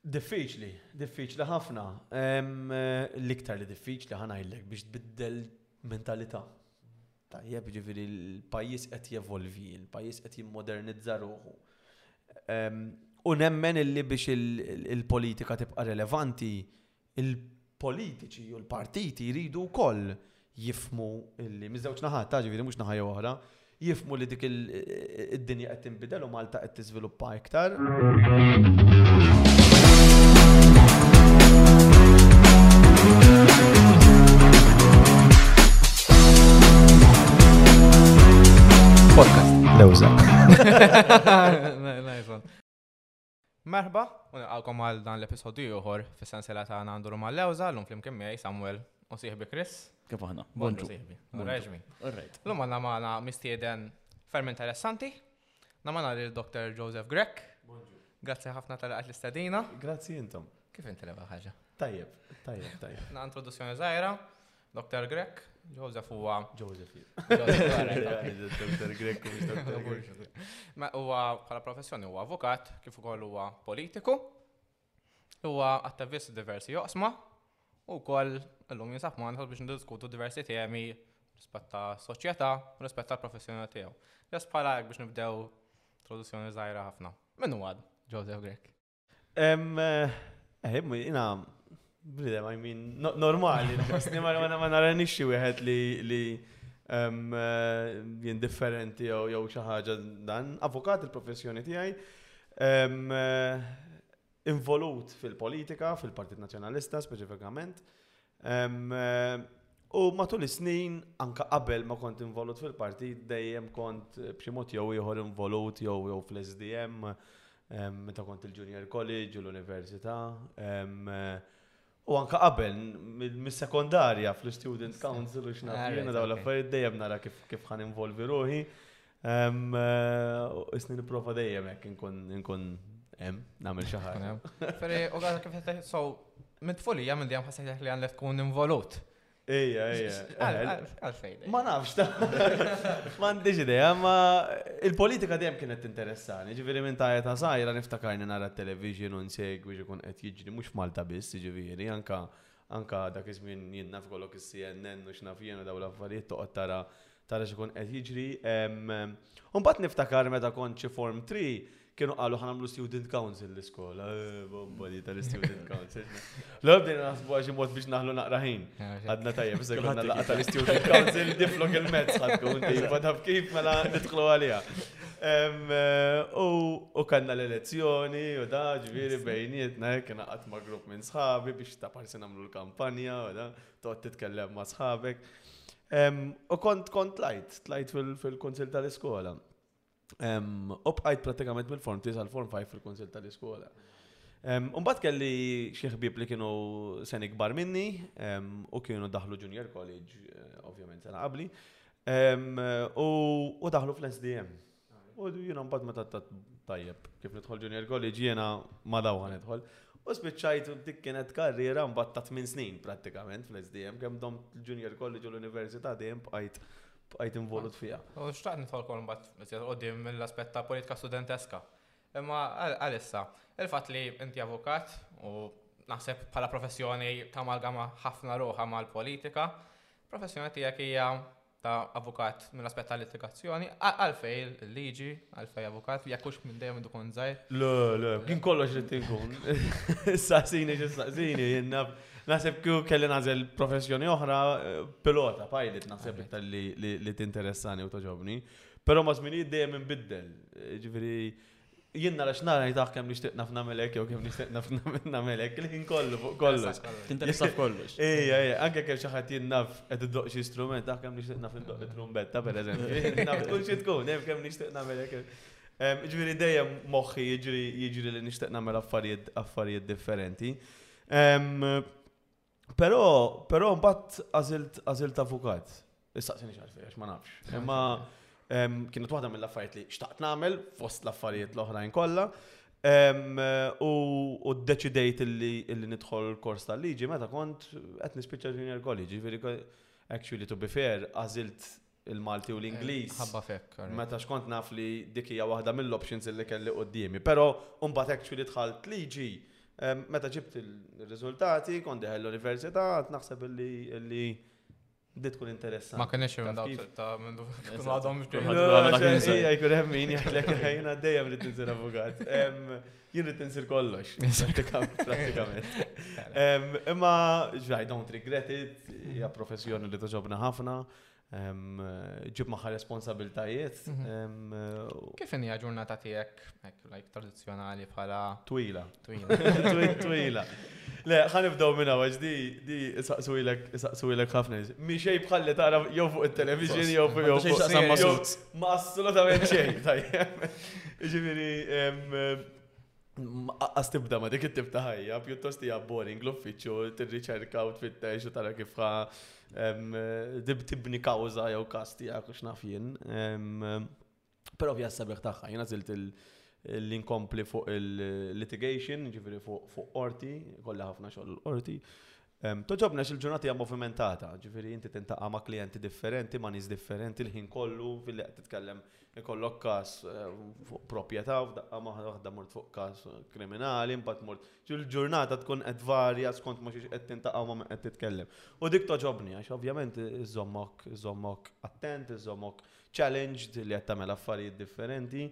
Diffiċli, diffiċli ħafna. L-iktar li diffiċli ħa ngħidlek biex tbiddel mentalità. Tajjeb, ġifieri l-pajjiż qed jevolvi, il-pajjiż qed jimmodernizza ruħu. U nemmen illi biex il-politika tibqa' relevanti Il-politiċi u l-partiti jridu wkoll jifhmu li, miż-żewġ naħat, ha, ġifieri mhux naħa jew oħra, jifhmu li dik id-dinja qed tinbidel u Malta qed tiżviluppa iktar. Merħba u nilqgħukom għal dan l-episodju ieħor fis-sensiela tagħna Nduru mal-Lewża llum flimkien miegħi Samuel u sieħbi Chris. Kif aħna? Bonġu sieħbi. Reġmi. Llum għandna magħna mistieden ferm interessanti. Namana li l-Dr. Joseph Grek. Grazzi ħafna tal-għat l-istadina. Grazzi intom. Kif inti l ħaġa? Tajjeb, tajjeb, tajjeb. Na introduzzjoni zaħira. Dr. Grek, Joseph huwa. Joseph, Dr. Grek, Ma huwa bħala professjoni huwa avukat, kif ukoll huwa politiku, huwa attivist diversi joqsma, u wkoll illum jinsab ma biex ndiskutu diversi temi rispett ta' soċjetà u rispett tal professjoni tiegħu. Just bħala biex nibdew traduzzjoni żgħira ħafna. Min huwa Joseph Grek? Jina, bnidem, I mean, normali, ma naranix xi wieħed li jindifferenti jew xi ħaġa dan. Avukat il-professjoni tiegħi involut fil-politika, fil-Partit Nazzjonalista speċifikament. U matul is-snin, anka qabel ma kont involut fil-partit, dejjem kont b'xi mod jew ieħor involut jew jew fl-SDM, meta kont il-Junior College u l-Università. U anka qabel, mis-sekondarja fl-Student Council u x'naf jiena dawn l-affarijiet dejjem nara kif ħa ninvolvi ruħi. Isni niprofa dejjem hekk inkun hemm nagħmel xi ħaġa. Ferri, u għadha kif qed so mit-tfulija minn dejjem ħassejtek li għandek tkun involut. Ejja, ejja. Għalfejn. Ma nafx ta' m'għandix idea, ma il-politika dejjem kienet tinteressani. Ġifieri minn ta' ta' sajra niftakarni nara t-television u nsegwi x'ikun qed jiġri mhux Malta biss, ġifieri anka anka dak iż-żmien jien naf kollok is-CNN u x'naf jiena daw l-affarijiet toqgħod tara Tara x'ikun qed jiġri. U mbagħad niftakar meta kont xi form three kienu qalu ħan għamlu student council l-iskola, eh, bomba li tal-student council. L-għab din naħsbu għaxi mod biex naħlu naqraħin. Għadna tajja, biex għadna laqqa tal-student council diflok il-mezz ħadku, jifa taf kif mela nidħlu għalija. Eh, u kanna l-elezzjoni u da ġviri bejnietna, eh, kena għatma grupp minn sħabi biex ta' parsi namlu l-kampanja u da. Tgħod titkellem ma' sħabek. U kont kont tlajt, tlajt fil-kunsil tal-iskola. U bqajt pratikament mill-form 9 għal form 5 fil-kunsil tal-iskola. Umbat kelli xi ħbieb li kienu sen ikbar minni u kienu daħlu junior college, eh, ovvjament sena qabli, u daħlu fl-SDM. U jiena mbagħad meta ta' tajjeb kif nidħol junior college jiena ma dawha nidħol. U spiċċajt dik kienet karriera mbagħad ta' tmien snin prattikament fl-SDM kemm dom junior college u l-università dejjem bqajt bqajt involut fiha. U xtaqt nidħol kol mbagħad qudiem mill-aspett ta' politika studenteska. Imma għalissa, il-fatt li inti avukat u naħseb bħala professjoni ta' malgama ħafna ruħa mal-politika, professjoni tiegħek hija ta' avukat mill-aspett ta' litigazzjoni, għalfej il-liġi, għalfej avukat, jekk hux minn dejjem dukun żgħir. Le, le, kien kollox li tinkun. Saqsini xi saqsini, jinnab. Naħseb kju kelli nażel professjoni oħra, eh, pilota, pilot, naħseb iktar li tinteressani u toġobni. Però ma' żminijiet dejjem inbiddel. Eh, ġifieri, Jien nara x'nara jtaħ kemm nixtieq naf nagħmel hekk jew kemm nixtieq naf nagħmel hekk il-ħin kollu fuq kollox. Tinteressa f'kollox. Ejja, ejja, anke kemm xi ħadd jien naf qed iddoq xi strument taħ kemm nixtieq naf indoq it-trumbetta pereżempju. Naf kull xi tkun, hemm kemm nixtieq nagħmel hekk. Ġifieri dejjem moħħi jiġri jiġri li nixtieq nagħmel affarijiet affarijiet differenti. Però, però mbagħad għażilt għażilt avukat. Issaqsini x'għalfej għax ma nafx. Imma em, kienet waħda mill-affarijiet li xtaqt nagħmel fost l-affarijiet l-oħrajn kollha. Em, U u ddeċidejt illi illi nidħol kors tal-liġi meta kont qed nispiċċa junior college, jiġifieri ko- actually to be fair, għażilt il-Malti u l-Ingliż. Ħabba fekk. Meta xkont naf li dik hija waħda mill-options li kelli qudiemi. Però mbagħad actually dħalt liġi meta ġibt il-riżultati kont deħel l-università naħseb li dit tkun interessanti. Ma kienx hemm dawk ta' minn għadhom biex Ija jkun hemm min jgħidlek ħajna dejjem li tinsir avukat. Jien li tinsir kollox, pratikament. Imma ġraj don't regret it, hija professjoni li toġobna ħafna. ġib maħħa responsabiltajiet. Mhm. Kif inni ġurnata tiegħek, like tradizzjonali bħala. Twila. Twila. Twila. Le, ħanibdaw minna għax di, di saqsu ilek, saqsu ilek ħafna. Mi xej bħalli tara jow fuq il-television jow fuq jow fuq. Xej ma' assolutament xej, tajjem. Ġiviri, Għas tibda ma dik it-tip ta' ħajja, pjuttost hija boring l-uffiċċju, tirriċerka u tfittex u tara kif tibni kawża jew każ tiegħek u x'naf jien. Però fija s-sabiħ tagħha, jiena żilt l-inkompli fuq il-litigation, ġifieri fuq qorti, kollha ħafna xogħol qorti. Togħġobni għax il-ġurnata hija movimentata, ġifieri inti tintaqa' ma' klijenti differenti, ma' nies differenti l-ħin kollu, filli qed titkellem ikollok każ fuq proprjetà u f'daqqa waħda mort fuq każ kriminali, imbagħad mort. Ġifieri l-ġurnata tkun qed tvarja skont ma' xiex qed tintaqa' u ma' min qed titkellem. U dik togħġobni għax ovvjament iżżommok iżżommok attent, iżżommok challenged li qed tagħmel affarijiet differenti.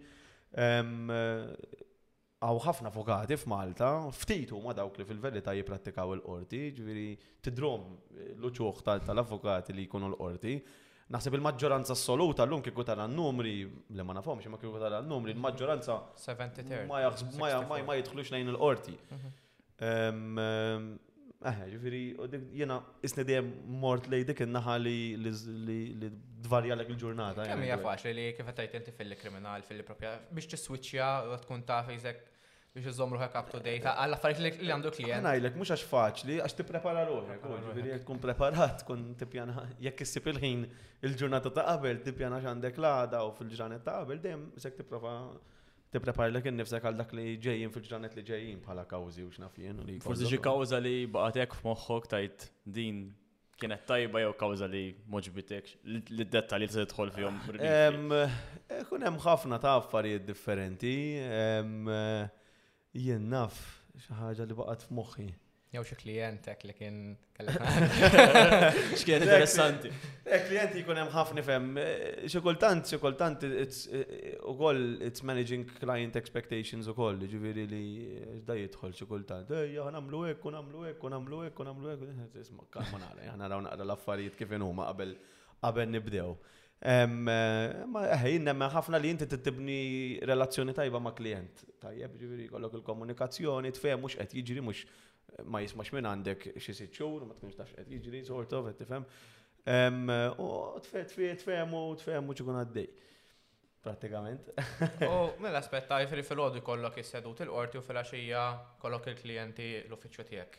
Hawn ħafna avukati f'Malta, ftit huma dawk li fil-verità jipprattikaw il-Qorti, jiġifieri tidhrom l-uċuħ tal-avukati li jkunu l-Qorti. Naħseb il-maġġoranza assoluta llum kieku tara n-numri, li ma nafhomx imma kieku tara n-numri, il-maġġoranza ma jaħsbu ma jidħlux lejn il-Qorti. Eħe, ġifiri, u dik jena isni dejjem mort lej dik in-naħa li dvarja l il-ġurnata. Kemm hija faċli li kif qed inti fil-kriminal fil propja biex tiswiċċja tkun taf iżek biex iżomm ruħek up to date għal affarijiet li għandu klient. Ngħidlek mhux għax faċli għax tipprepara ruħek, ġifieri jekk tkun preparat tkun tippjana jekk issib il-ħin il-ġurnata ta' qabel tippjana x'għandek l-għada u fil-ġranet ta' qabel dejjem isek tipprova Tippreparalek innifsek għal dak li ġejjin fil-ġranet li ġejjin bħala kawżi u x'naf jien. Forsi xi kawża li baqgħet hekk f'moħħok tgħid din kienet tajba jew kawża li moġbitek li d-detta li tidħol fihom. Kun hemm ħafna ta' affarijiet differenti. Jien naf xi ħaġa li baqgħet f'moħħi. Jew xi klijentek li kien kellek. X'kien interessanti. Eh, klijenti jkun hemm ħafna fem. Eh, xi kultant, xi kultant eh, ukoll it's managing client expectations ukoll, ġifieri li da jidħol xi kultant. Ej, nagħmlu hekk u nagħmlu hekk u nagħmlu hekk u nagħmlu hekk. Isma' kalma nara, aħna raw naqra l-affarijiet kif huma qabel qabel nibdew. Ma eħe, jien nemmen ħafna li inti tibni relazzjoni tajba ma' klient. Tajjeb, ġiviri, kollok il-komunikazzjoni, tfehem mhux qed jiġri, mhux ma jismax minn għandek xi sitt xhur, ma tkunx tax qed jiġri, sort of, qed tifhem. U tfehem u tfehem mhux ikun għaddej. Pratikament. U mill-aspett ta' jifri fil-ħodu kollok is-sedut il-qorti u fil-għaxija kollok il-klijenti l-uffiċċju tiegħek.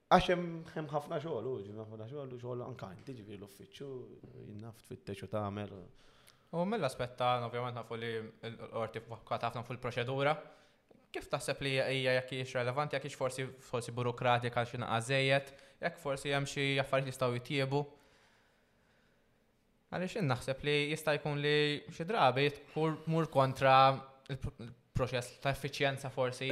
Għax hemm ħafna xogħol, u ġimgħa ħafna xogħol, u xogħol anka inti ġifieri l-uffiċċju, jinnaf tfittex u tagħmel. U mill-aspett ta' ovvjament nafu li l-qorti fokkat ħafna fuq il-proċedura. Kif taħseb li hija jekk hiex relevanti, jekk hiex forsi forsi burokratika xi naqas żejjed, jekk forsi hemm xi affarijiet jistgħu jitjiebu? Għaliex jien naħseb li jista' jkun li xi drabi tmur kontra il-proċess ta' effiċjenza forsi.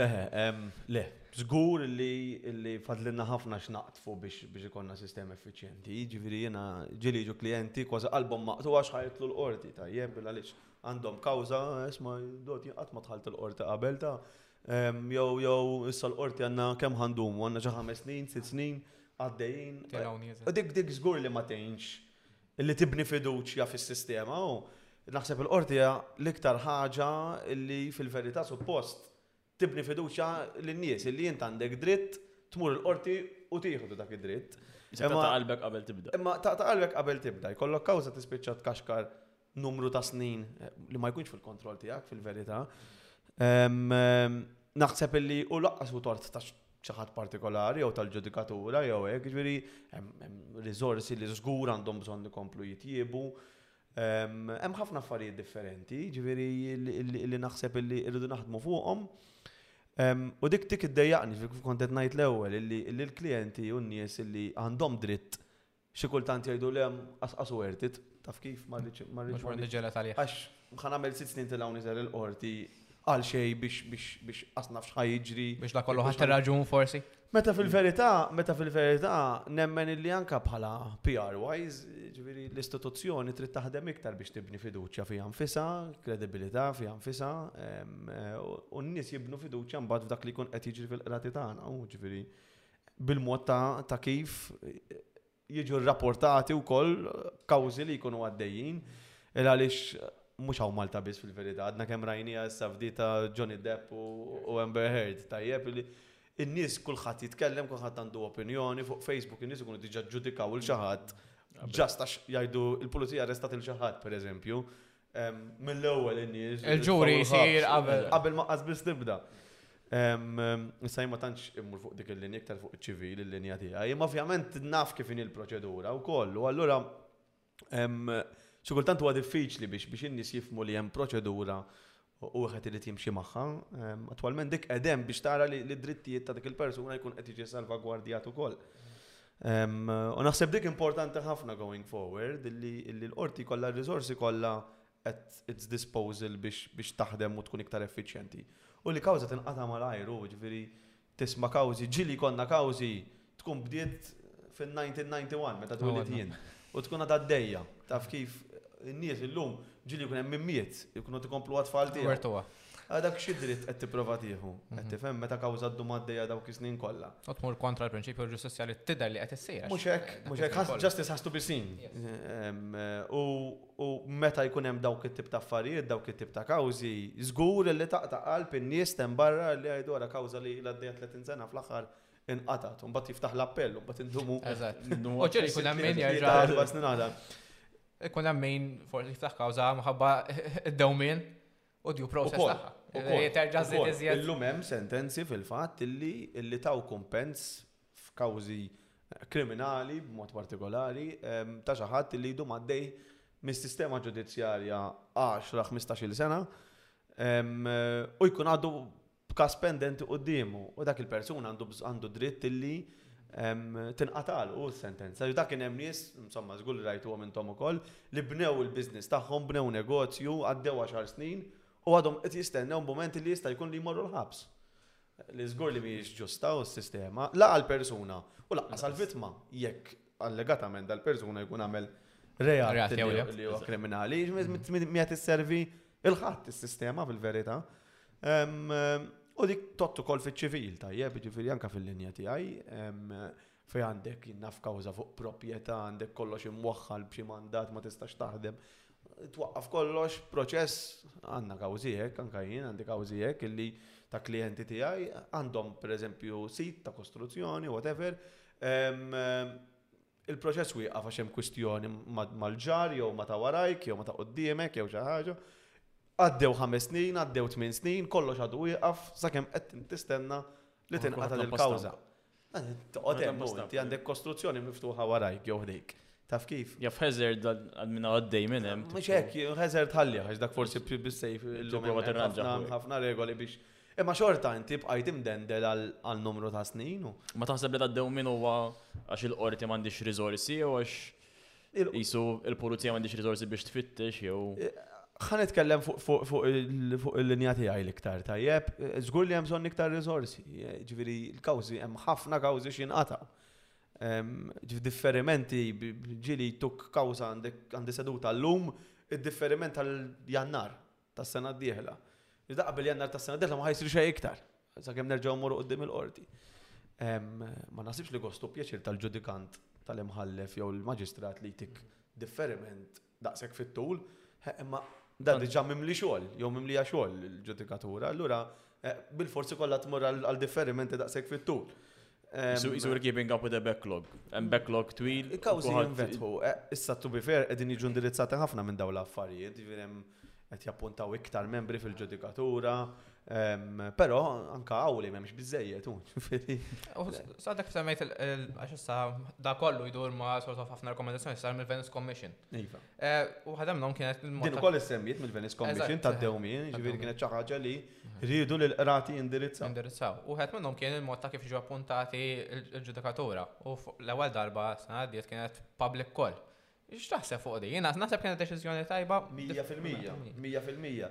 Le, żgur li fadlinna ħafna x'naqtfu biex ikonna sistema effiċjenti. Jiġifieri jiena ġieli jiġu klijenti kważi qalbhom maqtugħa għax ħa jidħlu l-qorti tajjeb għaliex għandhom kawża isma' dot jien qatt ma dħalt il-qorti qabel ta' jew jew issa l-qorti għandna kemm ħa ndumu għandna xi ħames snin, sitt snin għaddejjin. Dik dik żgur li ma tgħinx li tibni fiduċja fis-sistema u naħseb il-qorti hija l-iktar ħaġa li fil-verità suppost tibni fiduċja lin-nies li int għandek dritt tmur il-qorti u tieħdu dak id-dritt. Imma ta' qalbek qabel tibda. Imma ta' qalbek qabel tibda, jkollok kawża tispiċċa tkaxkar numru ta' snin li ma jkunx fil-kontroll tiegħek fil-verità. Naħseb li u laqqas u tort ta' ċaħat partikolari jew tal-ġudikatura jew hekk, ġifieri riżorsi li żgur għandhom bżonn ikomplu jitjiebu. Hemm ħafna affarijiet differenti, ġifieri li naħseb li rridu naħdmu fuqhom. U dik dik iddejjaqni, kif kont qed ngħid l-ewwel, li l-klijenti u n-nies li għandhom dritt Xi kultant jgħidu le qasqas u għertit, taf kif, ma rridx ma rridx. Mhux mor niġġeled għalih. Għax ħa nagħmel sitt snin 'til hawn niżel il-qorti għal xejn biex biex biex qatt naf x'ħa jiġri. Biex dak kollu ħadt ir-raġun forsi. Meta fil-verità, meta fil-verità nemmen illi anke bħala PR wise, ġifieri l-istituzzjoni trid taħdem iktar biex tibni fiduċja fiha nfisha, kredibilità fiha nfisha, u n-nies jibnu fiduċja mbagħad f'dak li jkun qed jiġri fil-qrati tagħna, ġifieri bil-mod ta', ta kif jiġu rrapportati wkoll kawżi li jkunu għaddejjin. Il għaliex mhux hawn Malta biss fil-verità, għadna kemm rajnija issa f'di ta' Johnny Depp u Amber Heard. Tajjeb li in-nies kulħadd jitkellem, kulħadd għandu opinjoni fuq Facebook, in-nies ikunu diġà ġudikaw il xi ħadd ġast għax jgħidu il-pulizija arrestat il xi ħadd pereżempju. Mill-ewwel in-nies. Il-ġuri jsir qabel. Qabel ma qasbis tibda. Issa ma tantx immur fuq dik il-linja iktar fuq iċ-ċivil il-linja tiegħi. Imma ovvjament naf kif inhi l-proċedura u kollu. Allura xi kultant huwa diffiċli biex biex in-nies jifmu li hemm proċedura u wieħed irid jimxi magħha. Attwalment dik qegħdem biex tara li d-drittijiet ta' dik il-persuna jkun qed jiġi salvagwardjat ukoll. U naħseb dik importanti ħafna going forward li l-qorti kollha r-riżorsi kollha at its disposal biex taħdem u tkun iktar effiċjenti. U li kawża tinqata' malajr u ġifieri tisma' kawżi, ġieli jkollna kawżi tkun bdiet fin-1991 meta twielidt jien u tkun għadha għaddejja. Taf kif in-nies illum ġieli jkun hemm min miet, ikunu qed ikomplu għat-tfal tiegħu. Għadek xi dritt qed tipprova tieħu, qed tifhem, meta kawża ddum għaddejja dawk is-snin kollha. U tmur kontra l-prinċipju ġustizzja li tidher li qed issir. Mhux hekk, mhux hekk, justice has to be seen. U meta jkun hemm dawk it-tip ta' affarijiet, dawk it-tip ta' kawżi, żgur li taqta' qalb in-nies temm barra li jgħidu ara kawża li ilha għaddejja 30 sena fl-aħħar inqatgħet, u mbagħad jiftaħ l-appell, u mbagħad indumu. Eżatt. U ġieli jkun hemm min jerġa'. Ikun hemm min forsi jiftaħ kawża minħabba d-dewmien. U dju process tagħha. Terġa' żid iżjed. Illum hemm sentenzi fil-fatt illi illi taw kumpens f'kawżi kriminali b'mod partikolari ta' xi ħadd illi jdum għaddej mis-sistema ġudizzjarja 10-15-il sena u jkun għadu b'każ pendenti quddiemu u dak il-persuna għandu għandu dritt illi tinqatgħal u s-sentenza. Dak kien hemm nies, insomma, żgur li rajtuhom intom ukoll, li bnew il-business tagħhom, bnew negozju, għaddew għaxar snin u għadhom qed jistennew mument li jista' jkun li jmorru l-ħabs. Li żgur li mhijiex ġusta u s-sistema, la għall-persuna u laqqas għall-vittma jekk allegatament dal-persuna jkun għamel reat li huwa kriminali, miet isservi Il-ħadd is-sistema fil-verità. U dik tottu kol fiċ-ċivil tajjeb, ġifieri anke fil-linja tiegħi fej għandek jinnaf kawza fuq proprjetà, għandek kollox imwaħħal b'xi mandat ma tistax taħdem. Twaqqaf kollox proċess għandna kawżijek, anka jien għandi kawżijek illi ta' klijenti tiegħi għandhom pereżempju sit ta' kostruzzjoni, whatever. il-proċess wieqaf għax hemm kwistjoni mal-ġar jew ma ta' warajk jew ma ta' quddiemek jew xi ħaġa. Għaddew ħames snin, għaddew tmien snin, kollox għadu wieqaf sakemm qed tistenna li tinqata' il-kawża. Toqgħod hemm inti għandek kostruzzjoni miftuħa warajk jew ħdejk. Taf kif? Jaf hazard għal minna għaddej minn hemm. Mhux hekk, hazard ħalli għax dak forsi bissejf il-lum ħafna regoli biex Imma xorta inti bqajt imdendel għal numru ta' snin u. Ma taħseb li ta' dewmien huwa għax il-Qorti m'għandhiex riżorsi jew għax qisu l-Pulizija m'għandhiex riżorsi biex tfittex jew. Ħa nitkellem fuq il-linja tiegħi l-iktar, tajjeb? Żgur li hemm bżonn iktar riżorsi. Ġifieri l-kawżi hemm ħafna kawżi x'jinqatgħu. Differimenti ġieli jtuk kawża għandi seduta llum, id-differiment tal-Jannar. tas-sena d-dieħla. Iżda qabel jannar tas-sena d-dieħla ma ħajsir xejn iktar, sakemm nerġgħu mmorru quddiem il-qorti. Ma nasibx li gostu pjaċir tal-ġudikant tal-imħallef jew il-maġistrat li jtik differiment daqshekk fit-tul, imma dan diġà mimli xogħol, jew mimlija xogħol il-ġudikatura, allura bil-forsi kollha tmur għal differimenti daqshekk fit-tul. So we're keeping up with the backlog. And backlog twil. Il-kawzi jinvetħu. Eh, issa to be fair, edin jiġu indirizzati ħafna minn daw l-affarijiet. Għet jappuntaw iktar membri fil-ġudikatura. Pero, anka għawli memx bizzejiet. Sadak f'semmejt għax issa da kollu jdur ma sort of ħafna rekomendazzjoni sar mill-Venice Commission. Iva. Eh, u ħadem non kienet. Din ukoll semmiet mill-Venice Commission ta' dewmi, ġivir kienet ċaħġa li. Iva. riedu li l-qrati jindirizzaw. Indirizzaw. U għed minnhom kien il-mod ta' kif ġew appuntati l-ġudikatura. U l-ewwel darba sena għaddiet kienet public call. X'taħseb fuq di? Jiena naħseb kienet deċiżjoni tajba. 100%. 100%.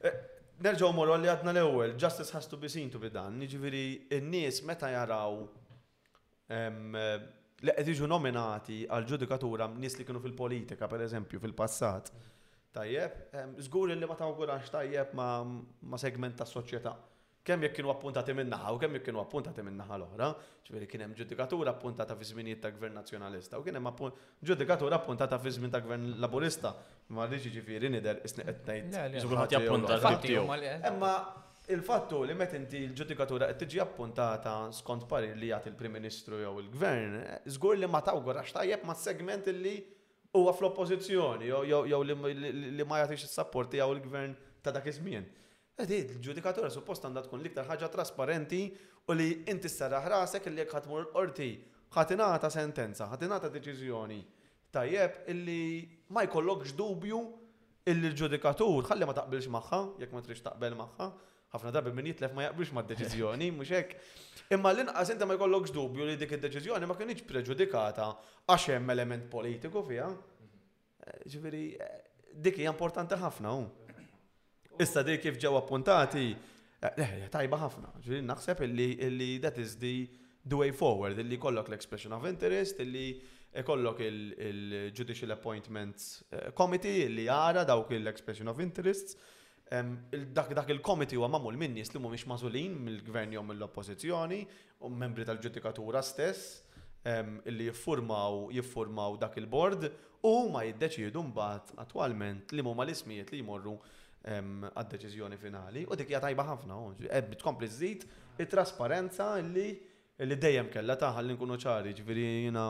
Eh, nerġgħu morru li għadna l-ewwel, justice has to be seen to be done. Jiġifieri n-nies meta jaraw li qed jiġu nominati għal ġudikatura nies li kienu fil-politika, per eżempju, fil-passat. Tajjeb, żgur li ma tawgurax tajjeb ma' segment tas soċjetà. Kemm jekk kienu appuntati minnaħa u kemm jekk kienu appuntati minnaħa l-oħra, ġifieri kien hemm ġudikatura appuntata fi żminijiet ta' Gvern Nazzjonalista u kien hemm ġudikatura appuntata fi żmien ta' Gvern Laburista. Ma rridx jiġifieri nidher isni qed ngħid. Imma Il-fatt hu li meta inti l-ġudikatura qed tiġi appuntata skont parir li jagħti l-Prim Ministru jew il-Gvern, żgur li ma tawgurax tajjeb mas-segment li huwa fl-Oppożizzjoni jew li ma jagħtix is-sapport tiegħu l-Gvern ta' dak iż-żmien. Il-ġudikatura suppost għandha tkun l-iktar ħaġa trasparenti u li inti sserraħ rasek li jekk ħa tmur il-Qorti ħa tingħata sentenza, ħa tingħata deċiżjoni Tajjeb illi ma jkollokx dubju illi l-ġudikatur, ħalli ma taqbilx magħha, jekk ma tridx taqbel magħha, ħafna drabi min jitlef ma jaqbilx mad-deċiżjoni, mhux hekk? Imma għall-inqas inti ma jkollokx dubju li dik id-deċiżjoni ma kinitx preġudikata għax hemm element politiku fiha. Ġifieri, dik hija importanti ħafna hu. Issa di kif ġew appuntati, leħja tajba ħafna. Ġifieri naħseb illi illi that is the the way forward, illi kollok l-expression of interest, illi kollok il-judicial appointments eh, committee, illi jara dawk il-expression of interests. Em, il- Dak dak il-committee huwa magħmul minn nies li mhumiex magħżulin mill-gvern jew mill-oppożizzjoni, u membri tal-ġudikatura stess li jiffurmaw jiffurmaw dak il-bord u huma jiddeċiedu mbagħad attwalment liema huma l-ismijiet li jmorru għad-deċiżjoni finali u dik hija tajba ħafna qed tkompli żżid it-trasparenza li li dejjem kellha ta' ħalli nkunu ċari, ġifieri jiena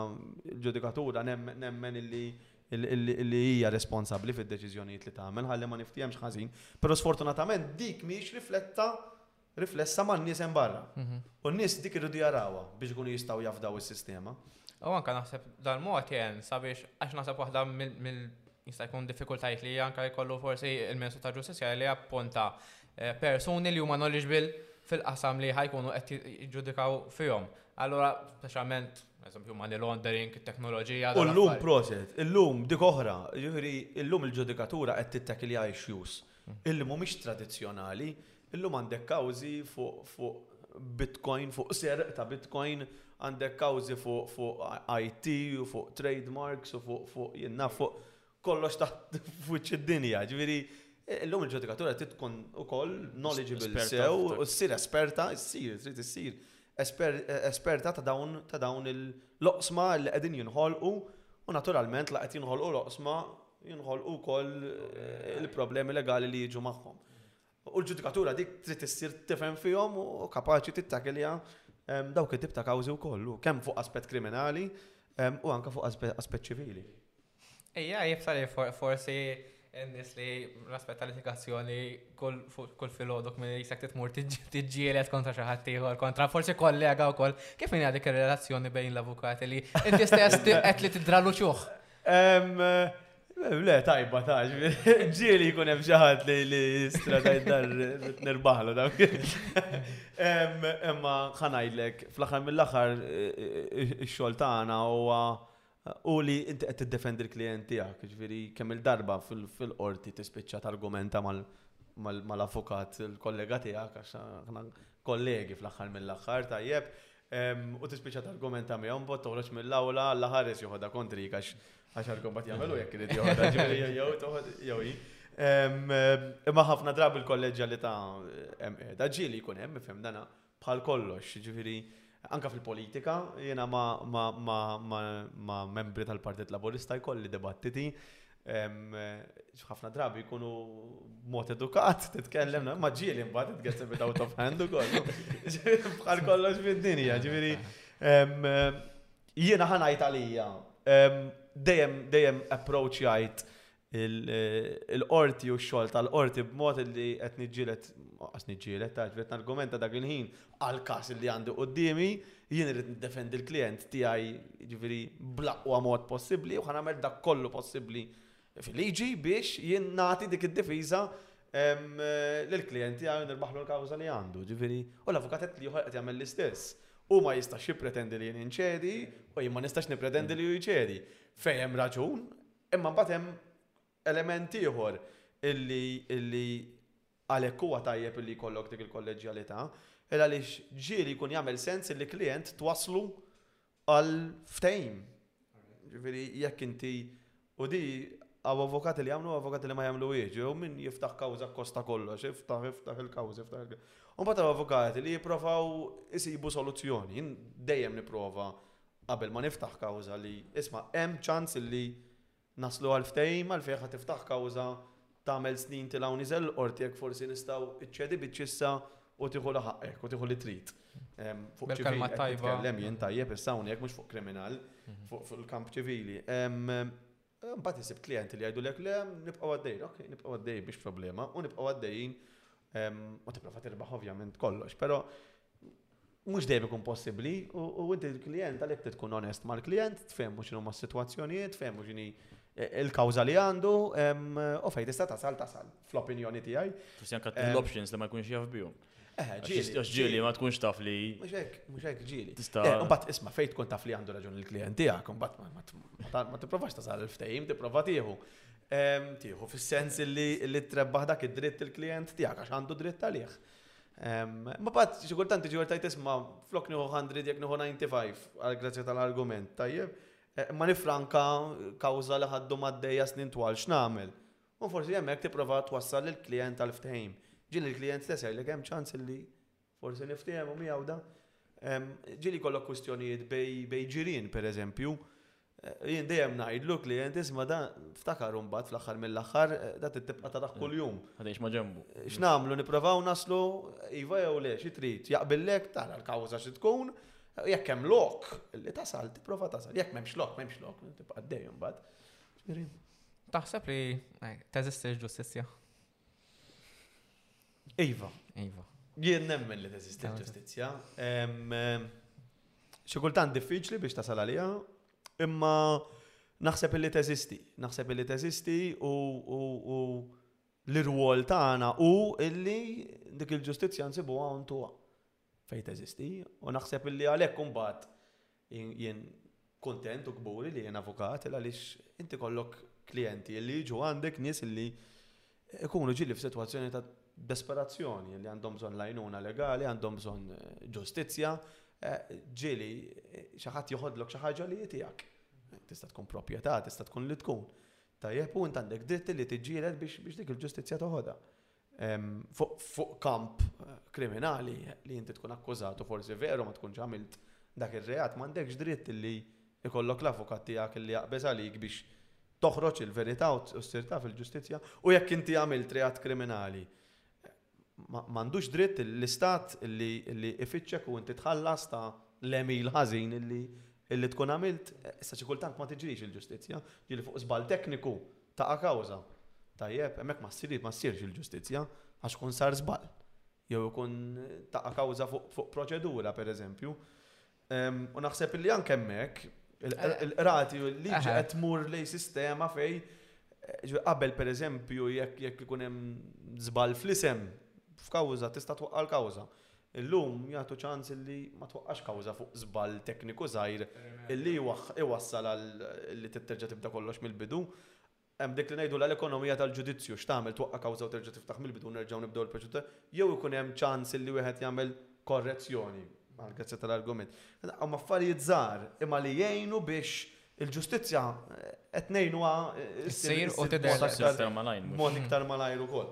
ġudikatura nemmen illi li hija responsabbli fid-deċiżjonijiet li tagħmel ħalli ma niftiehemx ħażin. Però sfortunatament dik mhijiex rifletta riflessa man-nies hemm barra. U n-nies dik irridu jarawha biex ikunu jistgħu jafdaw is-sistema. U anke naħseb dal-mod jien sabiex għax naħseb waħda mill jista' jkun diffikultajiet li anke jkollu forsi il-Ministru ta' Ġustizzja li appunta eh, persuni li huma knowledgeable fil-qasam li ħajkunu qed jiġġudikaw fihom. Allura, speċjalment, eżempju, money laundering, teknoloġija. U l-lum proset, l-lum dik oħra, ġifiri, l-lum il-ġudikatura qed tittakilja issues mhm. illi mhumiex tradizzjonali, Illum għandek kawżi fuq Bitcoin, fuq serq ta' Bitcoin, għandek kawżi fuq IT u fuq trade marks u fuq jien naf fuq kollox taħt f'wiċċ id-dinja. Ġifieri, illum il-ġudikatura trid tkun ukoll knowledgeable sew u ssir esperta, ssir, trid issir esperta ta' dawn il-loqsma li qegħdin jinħolqu u naturalment la qed jinħolqu loqsma jinħolqu wkoll il-problemi legali li jiġu magħhom. U l-ġudikatura dik trid issir tifhem fihom u kapaċi tittakilja dawk it-tip ta' kawżi wkoll, kemm fuq aspett kriminali u anke fuq aspett ċivili. Ejja, jibsa li forsi n-nies li l-aspett tal-edukazzjoni kull filodok minn jisek titmur tiġġielet kontra xi ħadd ieħor, kontra forsi kollega wkoll. Kif inhi dik ir-relazzjoni bejn l-avukati li inti stess qed li tidralu ċuħ? Le, tajba, ta' ġieli jkun hemm xi ħadd li li strada id-dar nirbaħlu dak. Imma ħanajdlek, fl-aħħar mill-aħħar ix-xogħol tagħna huwa u li inti qed tiddefendi l-klijent tiegħek, ġifieri kemm il-darba fil-qorti tispiċċa targumenta mal-avukat il-kollega tiegħek għax aħna kollegi fl-aħħar mill-aħħar tajjeb. U tispiċċa targumenta miegħu mbagħad toħroġ mill-awla Alla ħares joħodha kontri għax għax argument jagħmelu jekk irid joħodha ġifieri jew jew toħod jew hi. Em, em, Imma ħafna drabi l-kolleġġa li ta' hemm qiegħda ġieli jkun hemm ifhem dana bħal kollox, ġifieri anka fil-politika jiena ma, ma, ma, ma, ma membri tal-Partit Laburista jkolli dibattiti ħafna drabi jkunu mod edukat, titkellem, ma ġieli mbagħad gets a bit out of hand ukoll. Bħal kollox fid-dinja, ġifieri. Jiena ħanajt għalija. Dejjem dejjem approach jgħid il-qorti u x-xogħol tal-qorti b'mod li qed niġġielet, qas niġġielet, ta' ġbet argumenta dak il-ħin għall-każ li għandi quddiemi, jien irrid niddefendi l-klijent tiegħi jiġifieri bl-aqwa mod possibbli u ħa nagħmel dak kollu possibbli fil-liġi biex jien nagħti dik id-difiża lill-klijent tiegħi u nirbaħlu l-kawża li għandu. Jiġifieri, u l-avukat qed ieħor qed jagħmel l-istess. Hu ma jistax jippretendi li jien inċedi u jien ma nistax nippretendi li hu jċedi. Fejn hemm raġun, imma mbagħad hemm element ieħor illi Għalhekk huwa tajjeb li jkollok dik il-kolleġġjalità, il għaliex ġieli jkun jagħmel sens li klijent twasslu għal ftehim. Ġifieri jekk inti u di hawn avukati li jagħmlu u avukati li ma jagħmluhiex, jew min jiftaħ kawża kkost ta' kollox, iftaħ, iftaħ il-kawża, iftaħ il U mbagħad hawn avukati li jipprovaw isibu soluzzjoni. Dejjem nipprova qabel ma niftaħ kawża li isma' hemm ċans li Naslu għal ftehim għalfejn ħa tiftaħ kawża tagħmel snin til hawn iżel il-Qorti jekk forsi nistgħu iċċedi biċċ issa u tieħu li ħaqqek u tieħu li trid. Fuq ċivili qed titkellem jien tajjeb issa hawnhekk mhux fuq kriminal, fuq il-kamp ċivili. Mbagħad isib klijenti li jgħidulek le nibqgħu għaddejjin, ok, nibqgħu għaddejjin mhix problema u nibqgħu għaddejjin u tipprova tirbaħ ovvjament kollox, però mhux dejjem ikun possibbli u inti l-klijent għalhekk trid tkun onest mal-klijent, tfehmu x'inhu ma' sitwazzjonijiet, tfehmu x'inhi e, il-kawża li għandu u fejn tista' tasal tasal fl-opinjoni tiegħi. Forsi anke l-options li ma jkunx jaf bihom. Eh, ġieli ma tkunx taf li. Mhux hekk, mhux hekk ġieli. Tista'. Eh, mbagħad isma' fejn tkun taf li għandu raġun il-klijent tiegħek, mbagħad ma tipprovax tasal il-ftehim, tipprova tieħu. Tieħu fis-sens li trebbaħ dak id-dritt il-klijent tiegħek għax għandu dritt għalih. Ma pat, xi kultant tiġi wara tajt isma' flok nieħu 100 jekk nieħu 95 għal grazzja tal-argument, tajjeb. Eh, ma nifranka kawża li ħaddu maddejja snin twal x'nagħmel. U forsi hemmhekk tipprova twassal lill-klijent għal ftehim. Ġieli l-klijent stess jgħidlek hemm ċans li forsi niftehmu miegħu da. Ġieli kollok kwistjonijiet bej ġirien pereżempju, Jien dejjem ngħidlu klient isma' dan ftakar imbagħad fl-aħħar mill-aħħar da trid tibqa' taraħ kuljum. Ħadejx ma' ġenbu. X'nagħmlu nipprovaw naslu iva jew le xi trid jaqbillek tara l-kawża xi tkun jekk hemm lok li tasal tipprova tasal jekk m'hemmx lok m'hemmx lok tibqa' għaddej imbagħad. Taħseb li teżistix ġustizzja? Iva. Iva. Jien nemmen li teżisti l-ġustizzja. Xi kultant diffiċli biex tasal għaliha, imma naħseb li teżisti. Naħseb li teżisti u l-irwol tagħna u illi dik il-ġustizzja nsibuha hawn tuha. Fejn teżisti, u naħseb li għalhekk imbagħad jien kuntent u kburi li jien avukat għaliex inti kollok klijenti li jiġu għandek nies li ikunu ġili f'sitwazzjoni ta' desperazzjoni li għandhom bżonn lajnuna legali, għandhom bżonn eh, ġustizzja, eh, ġili eh, xi ħadd joħodlok xi ħaġa li tiegħek. Tista' tkun proprjetà, tista' tkun li tkun. Tajjeb u int għandek dritti li tiġġieled biex dik il-ġustizzja toħodha. fuq kamp kriminali li inti tkun akkużat u forsi veru ma tkunx għamilt dak ir-reat m'għandekx dritt li jkollok l-avukat tiegħek li jaqbeż għalik biex toħroġ il-verità u ssir taf il-ġustizzja u jekk inti għamilt reat kriminali m'għandux dritt l-istat li jfittxek u inti tħallas ta' l-għemil ħażin li Illi tkun għamilt, issa xi kultant ma tiġrix il-ġustizzja, ġieli fuq żball tekniku taqa' kawża. Tajjeb, hemmhekk ma ssirx ma ssirx il-ġustizzja għax ikun sar żball. Jew ikun taqa' kawża fuq fuq proċedura pereżempju. U naħseb illi anke hemmhekk il-qrati u l-liġi qed tmur lejn sistema fejn qabel pereżempju jekk jekk ikun hemm żball fl-isem f'kawża tista' twaqqal kawża. Illum jagħtu ċans illi ma twaqqax kawża fuq żball tekniku żgħir illi jwassal għal li terġa' tibda kollox mill-bidu. Hemm dik li ngħidulha l-ekonomija tal-ġudizzju, x'tagħmel twaqqa' kawża u terġa' tiftaħ mill-bidu u nerġgħu nibdew il-proċedura jew ikun hemm ċans illi wieħed jagħmel korrezzjoni, għall-grazzja tal-argument. Huma affarijiet żgħar imma li jgħinu biex il-ġustizzja qed ngħinuha ssir b'mod aktar malajr ukoll.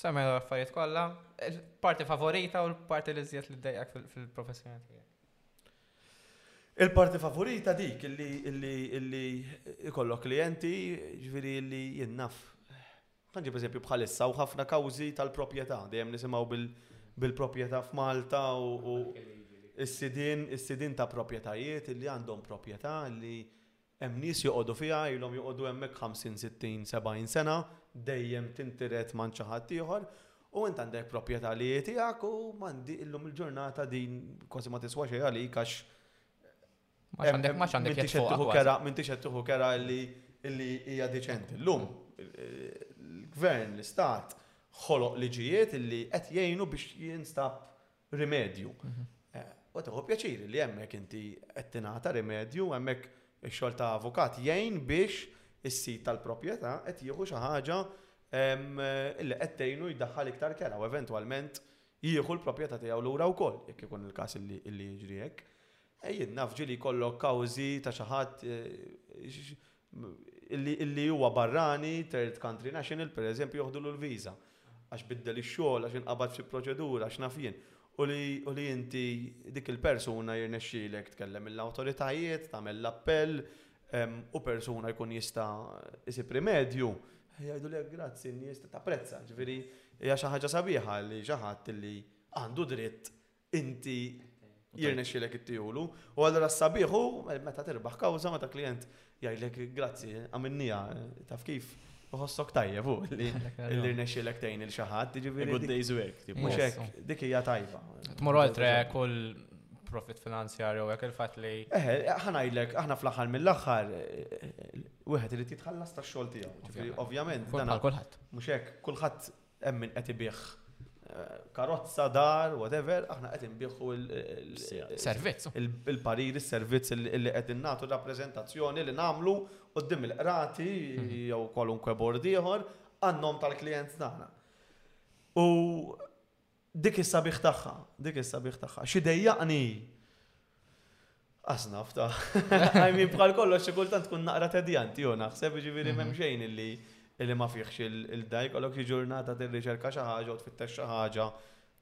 Semmejna l-affarijiet kollha, il-parti favorita u l-parti li żjed li ddejjak fil-professjoni tiegħek. Il-parti favorita dik illi ikollok klijenti, ġifieri li jinnaf. Ħanġib eżempju bħalissa u ħafna kawżi tal-proprjetà, dejjem nisimgħu bil-proprjetà f'Malta u s-sidien ta' proprjetajiet illi għandhom proprjetà li Hemm nies joqogħdu fiha, ilhom joqogħdu hemmhekk ħamsin, sittin, sebgħin sena, dejjem tintiret m'għand xi ħadd ieħor, u int għandek proprjetà li hi tiegħek u m'għandi illum il-ġurnata din kważi ma tiswa xejn għalik għax Ma għandek ma għandek m'intix qed tieħu kera, m'intix qed tieħu kera li li hija deċenti. Llum il-gvern, l-istat, ħoloq liġijiet li qed jgħinu biex jinstab rimedju. U tieħu pjaċir li hemmhekk inti qed tingħata rimedju, hemmhekk ix-xogħol ta' avukat jgħin biex is-sid tal-proprjetà qed jieħu xi ħaġa li qed tgħinu jdaħħal iktar kera u eventwalment jieħu l-proprjetà tiegħu lura wkoll jekk ikun il-każ li jiġri hekk. Ejjin nafġi li jkollok kawżi ta' xi ħadd li huwa barrani, third country national, pereżempju, joħdulu l-viża għax biddel ix-xogħol, għax inqabad f'xi proċedura, għax naf jien, u li inti dik il-persuna jirnexxilek tkellem lill-awtoritajiet, tagħmel l-appell, u persuna jkun jista' jsib rimedju, jgħidulek grazzi, n-nies tapprezza. Ġifieri hija xi ħaġa sabiħa li xi ħadd li għandu dritt inti jirnexxilek ittijulu. U allura s-sabiħu, meta tirbaħ kawża, meta klient jgħidlek grazzi, għamilnija, taf kif, uħossok tajjeb u li rnexxilek tgħin il xaħat, ġifieri. Good days work. Mhux hekk, dik hija tajba. Tmur oltre kull profit finanzjarju hekk il-fatt li. Eh, ħanajdlek, aħna fl-aħħar mill-aħħar wieħed irid jitħallas tax-xogħol tiegħu. Ovvjament, dan kulħadd. Mhux hekk, kulħadd Hemm min qed ibigħ karozza, dar, whatever, aħna qed inbigħu il-servizz. Il-parir, is-servizz li qed innatu rappreżentazzjoni li nagħmlu qudiem il-qrati mhm. jew kwalunkwe bord ieħor għan-nom tal-klijent tagħna. U Dik is-sabiħ tagħha, dik is-sabiħ tagħha. Xi dejjaqni hi. Qas naf ta. I mean bħal kollox xi kultant tkun naqra tedjanti u naħseb ġifieri m'hemm mhm. xejn illi illi ma fihx il-dajk, għalok xi ġurnata tirriċerka xi ħaġa u tfittex xi ħaġa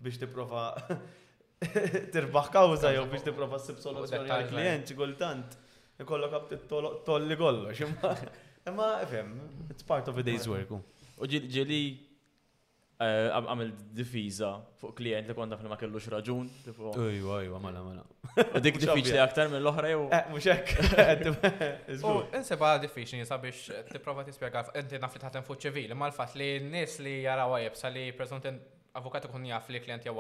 biex tipprova tirbaħ kawża jew biex tipprova ssib soluzzjoni għal klient xi kultant ikollok abtit tolli kollox. Imma fem, it's part of a day's work. U ġili għamil difiża fuq klient li kondaf li ma kellux raġun. Ejwa, ejwa, mala, mala. U dik diffiċli aktar mill-oħra jew. Eh, mhux hekk. Insibha diffiċli sabiex tipprova tispjega inti naf li taħdem fuq ċivili, ma l-fatt li n-nies li jarawha jibsa li preżunti avukat ikun jaf li klient jew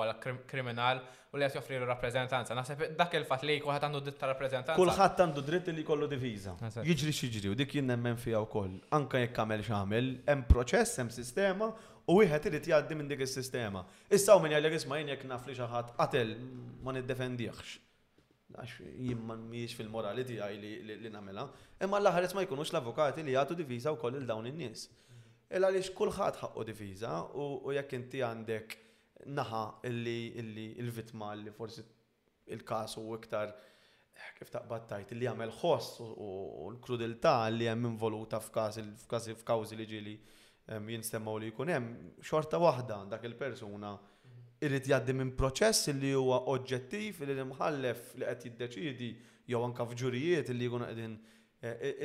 kriminal u li qed joffrilu rappreżentanza. Naħseb dak il-fatt li kulħadd għandu dritt ta' rappreżentanza. Kulħadd għandu dritt li jkollu difiża. Jiġri x'jiġri u dik jien nemmen fiha wkoll. Anke jekk għamel x'għamel, hemm proċess, hemm sistema u wieħed irid jgħaddi minn dik is-sistema. Issa hawn min jgħidlek isma' jien jekk naf li xi ħadd qatel ma niddefendihx. Għax jien mhijiex fil-morali tiegħi li nagħmilha. Imma l-aħħar ma jkunux l-avukati li jagħtu difiża wkoll lil dawn in-nies. Il għaliex kulħadd ħaqqu difiża u jekk inti għandek naħa illi illi l-vittma illi forsi il-każ hu iktar kif taqbad tgħid illi jagħmel ħoss u l-krudiltà li hemm involuta f'każ f'każ f'kawżi li ġieli jinstemgħu li jkun hemm, xorta waħda dak il-persuna irid jgħaddi minn proċess illi huwa oġġettiv illi l-imħallef li qed jiddeċiedi jew anke f'ġurijiet illi jkunu qegħdin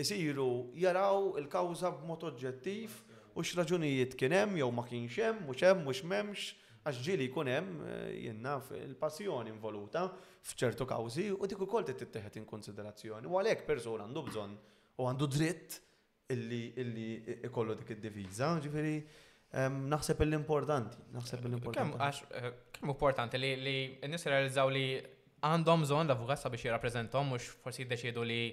isiru jaraw il-kawża b'mod oġġettiv u x'raġunijiet kien hemm jew ma kienx hemm, mhux hemm, mhux m'hemmx, għax ġieli jkun hemm, jien naf, il-passjoni involuta f'ċertu kawżi u dik ukoll trid tittieħed in kunsiderazzjoni u għalhekk persuna għandu bżonn u għandu dritt illi illi ikollu dik id-difiża. Jiġifieri Naħseb l-importanti, naħseb l-importanti. Kemm għax eh, kemm importanti li li n-nies realizzaw li għandhom bżonn l-avukat sabiex jirrappreżenthom mhux forsi jiddeċiedu li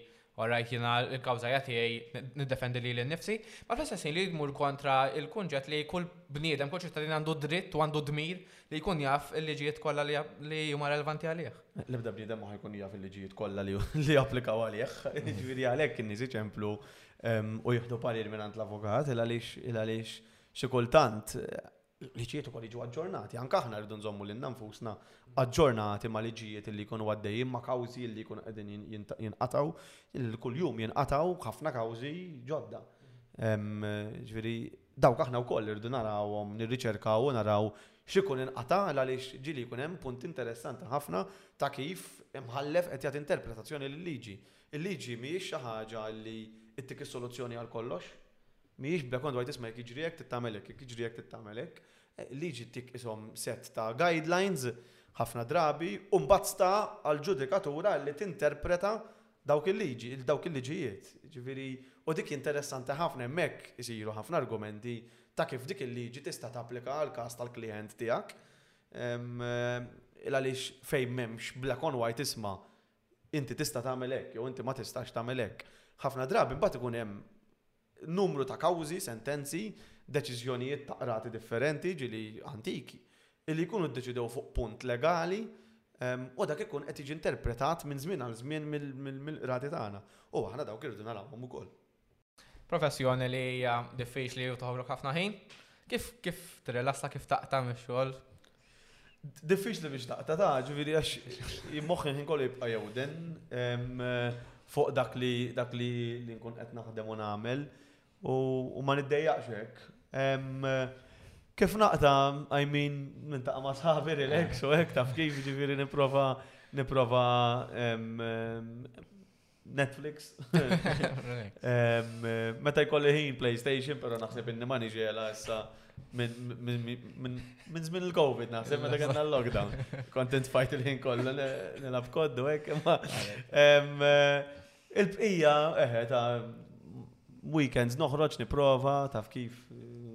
orajt jina il-kawza jatijaj niddefendi li l-nifsi, ma fl-istessin li jgmur kontra il-kunġet li kull bniedem, kull ċittadin għandu dritt u għandu dmir li jkun jaf il-liġijiet kollha li huma relevanti għalih. L-ebda bniedem ma jkun jaf il-liġijiet kollha li applikaw għalih, ġviri għalhekk in-nies iċemplu u jieħdu parir mingħand l-avukat, il għaliex xi kultant liġijiet ukoll jiġu aġġornati, anke aħna rridu nżommu lil nfusna aġġornati ma' liġijiet li jkunu għaddejjin ma' kawżi li jkunu qegħdin jinqatgħu, kuljum jinqatgħu ħafna kawżi ġodda. Ġifieri dawk aħna wkoll irridu narawhom, nirriċerkaw u naraw x'ikun inqata' għaliex ġieli jkun hemm punt interessanti ħafna ta' kif imħallef qed jagħti interpretazzjoni lil liġi. Il-liġi mhijiex xi ħaġa li ttik is-soluzzjoni għal kollox. Mhijiex bla kont wieħed jisma' jekk jiġri hekk trid tagħmel hekk, jekk jiġri hekk trid tagħmel hekk. Il-liġi ttik qishom sett ta' guidelines ħafna drabi u mbagħad sta għall-ġudikatura li tinterpreta dawk il-liġi, dawk il-liġijiet. Jiġifieri, u dik hi interessanti ħafna, hemmhekk isiru ħafna argumenti ta' kif dik il-liġi tista' tapplika għall-każ tal-klijent tiegħek. Il-għaliex fejn m'hemmx black on white isma' inti tista' tagħmel hekk jew inti ma tistax tagħmel hekk. Ħafna drabi mbagħad ikun hemm numru ta' kawżi, sentenzi, deċiżjonijiet ta' qrati differenti, ġieli antiki, li jkunu ddeċidew fuq punt legali u dak ikun qed jiġi interpretat minn żmien għal żmien mill-qrati tagħna. U aħna dawk irridu narawhom ukoll. Professjoni li hija diffiċli u toħrok ħafna ħin. Kif kif tirrilassa kif taqta' mix-xogħol? Diffiċli biex taqta' ta' ġifieri għax jimmoħħi ħin kollu jibqa' jew den fuq dak li dak li nkun qed naħdem u nagħmel u ma niddejjaqx hekk. Kif naqta' I mean nintaqa' ma' sħabi relax u hekk taf kif ġifieri nipprova nipprova Netflix. Meta jkolli ħin PlayStation, pero naħseb inni ma niġela issa minn żmien il-Covid naħseb meta kellna l-lockdown. Kontent fajt il-ħin kollu nilaf koddu hekk imma. Il-bqija eħe ta' weekends noħroġ niprova taf kif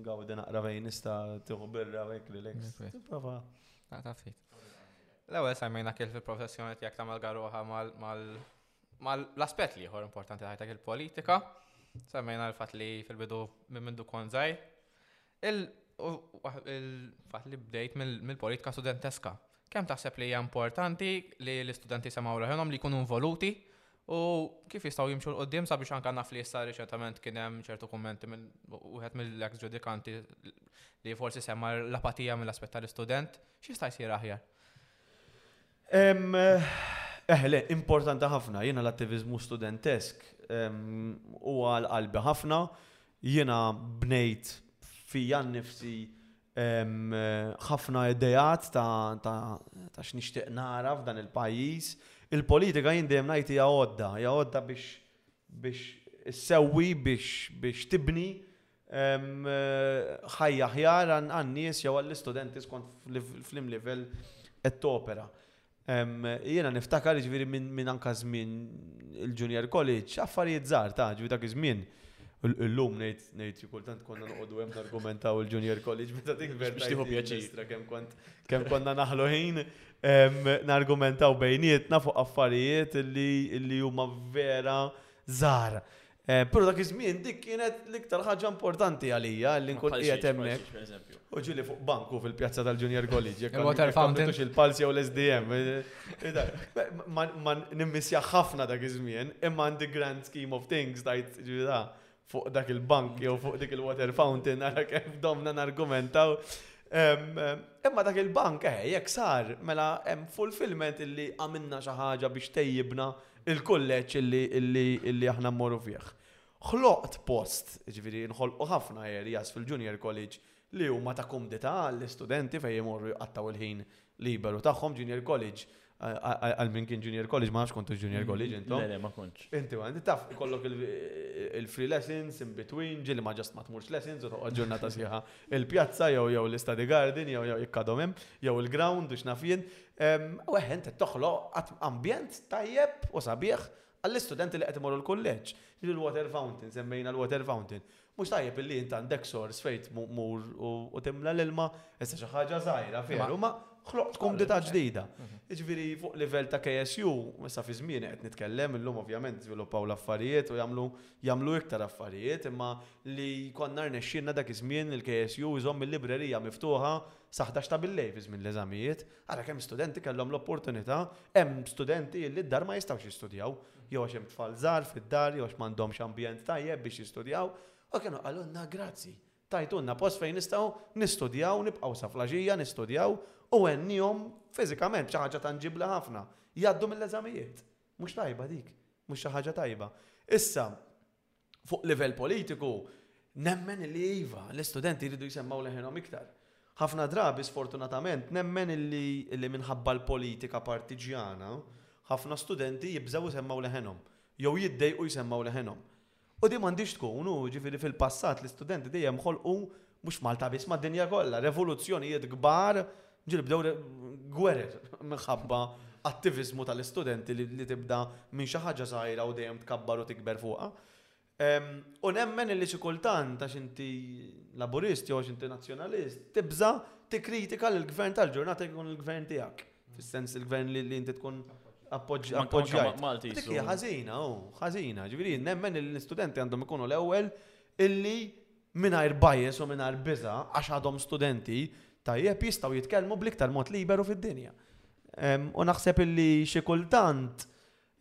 ngawdi naqra fejn nista' tieħu birra hekk relax. Nipprova. Naqta' ftit. L-ewwel semmejna kif il-professjoni tiegħek tagħmel garuħa mal-aspett li ieħor importanti ħajtek il-politika. Semmejna l-fatt li fil-bidu minn mindu kon żgħir. Il-fatt li bdejt mill-politika studenteska. Kemm taħseb li hija importanti li l-istudenti semgħu ruħhom li jkunu involuti U kif jistgħu jimxu l-qoddim sabiex anka naf li issa riċentament kien hemm ċertu kummenti minn wieħed mill-ex ġudikanti li forsi semma l-apatija mill-aspett tal-istudent, x'jista' jsir aħjar? Eħle, eh, importanti ħafna, jiena l-attivizmu studentesk u għal qalbi ħafna, jiena bnejt fija nnifsi ħafna ideat ta' x'nixtieq nara f'dan il-pajjiż. Il-politika jien dejjem ngħid hija għodda, hija għodda biex issewwi, biex tibni ħajja aħjar għan-nies jew għall-istudenti skont f'lim livell qed topera. Jiena niftakar jiġifieri minn anke żmien il-Junior College, affarijiet żgħar ta' ġifieri dak iż-żmien. Illum ngħid ngħid xi kultant konna noqogħdu hemm nargumentaw il-Junior College meta tikber biex tieħu pjaċir kemm kont kemm konna naħlu ħin nargumentaw bejnietna fuq affarijiet li huma vera żgħar. Però dak iż-żmien dik kienet l-iktar ħaġa importanti għalija li nkun qiegħed hemmhekk. U ġieli fuq banku fil-pjazza tal-Junior College. Il-water fountain. il-pals jew l-SDM. Ma nimmissja ħafna dak iż-żmien, imma għandi grand scheme of things tajt ġiela fuq dak il-bank jew fuq dik il-water fountain għara kif domna nargumentaw. Imma dak il-bank, eh, jekk sar, mela hemm fulfillment illi għamilna xi ħaġa biex tejjibna il-kulleġġ illi aħna mmorru fih. Ħloqt post, jiġifieri jinħolqu ħafna areas fil-Junior College li huma ta' kumdità għall-istudenti fejn imorru jqattgħu l-ħin liberu tagħhom. Junior College, għal min kien Junior College, ma nafx kontux Junior College intom. Le, le, ma kontx. Inti ma, inti taf ikollok il-free lessons in between, ġieli ma ġast ma tmurx lessons u toqgħod ġurnata sħiħa il-pjazza jew jew l-study garden jew jew jekk għadhom hemm, jew il-ground u x'naf jien. Eħe, inti toħloq ambjent tajjeb u sabiħ għall-istudenti li qed imorru l-kulleġġ. Jiġifieri l-water fountain, semmejna l-water fountain. Mhux tajjeb illi int għandek sors fejn tmur u timla l-ilma, issa xi ħaġa żgħira veru, imma ħloqt kumdità ġdida. Jiġifieri fuq livell ta' KSU, issa fi żmieni qed nitkellem, illum ovvjament żviluppaw l-affarijiet u jagħmlu jagħmlu iktar affarijiet, imma li konna rnexxielna dak iż-żmien il-KSU jżomm il-librerija miftuħa sa ħdax ta' billejl fi żmien l-eżamijiet, ara kemm studenti kellhom l-opportunità, hemm studenti illi d-dar ma jistgħux jistudjaw, jew għax hemm tfal żgħar fid-dar, jew għax m'għandhomx ambjent tajjeb biex jistudjaw, u kienu qalulna grazzi, tajtulna post fejn nistgħu nistudjaw, nibqgħu sa flaxija nistudjaw u għennihom fiżikament, xi ħaġa tanġibbli ħafna, jgħaddu mill-eżamijiet. Mhux tajba dik, mhux xi ħaġa tajba. Issa, fuq livell politiku, nemmen li iva, l-istudenti jridu jisemmgħu leħinhom iktar. Ħafna drabi sfortunatament nemmen li minħabba l-politika partiġjana, ħafna studenti jibżgħu jisemmgħu leħenhom, jew jiddejqu jisemmgħu leħenhom. U din m'għandhiex tkun, u ġifieri fil-passat l-istudenti dejjem ħolqu mhux Malta biss, mad-dinja kollha, revoluzzjonijiet kbar Ġieli bdew gwerer minħabba attiviżmu tal-istudenti li tibda minn xi ħaġa żgħira u dejjem tkabbar u tikber fuqha. U nemmen illi xi kultant għax inti Laburist jew għax inti Nazzjonalist, tibża' tikkritika lill-Gvern tal-ġurnata jekk ikun il-Gvern tiegħek. Fis-sens il-Gvern li inti tkun appoġġjajt. Malti. Dik hija ħażina, hu, ħażina. Ġifieri nemmen li l-istudenti għandhom ikunu l-ewwel illi mingħajr bias u mingħajr biża' għax għadhom studenti, tajjeb, jistgħu jitkellmu bl-iktar mod liberu fid-dinja. U naħseb illi xi kultant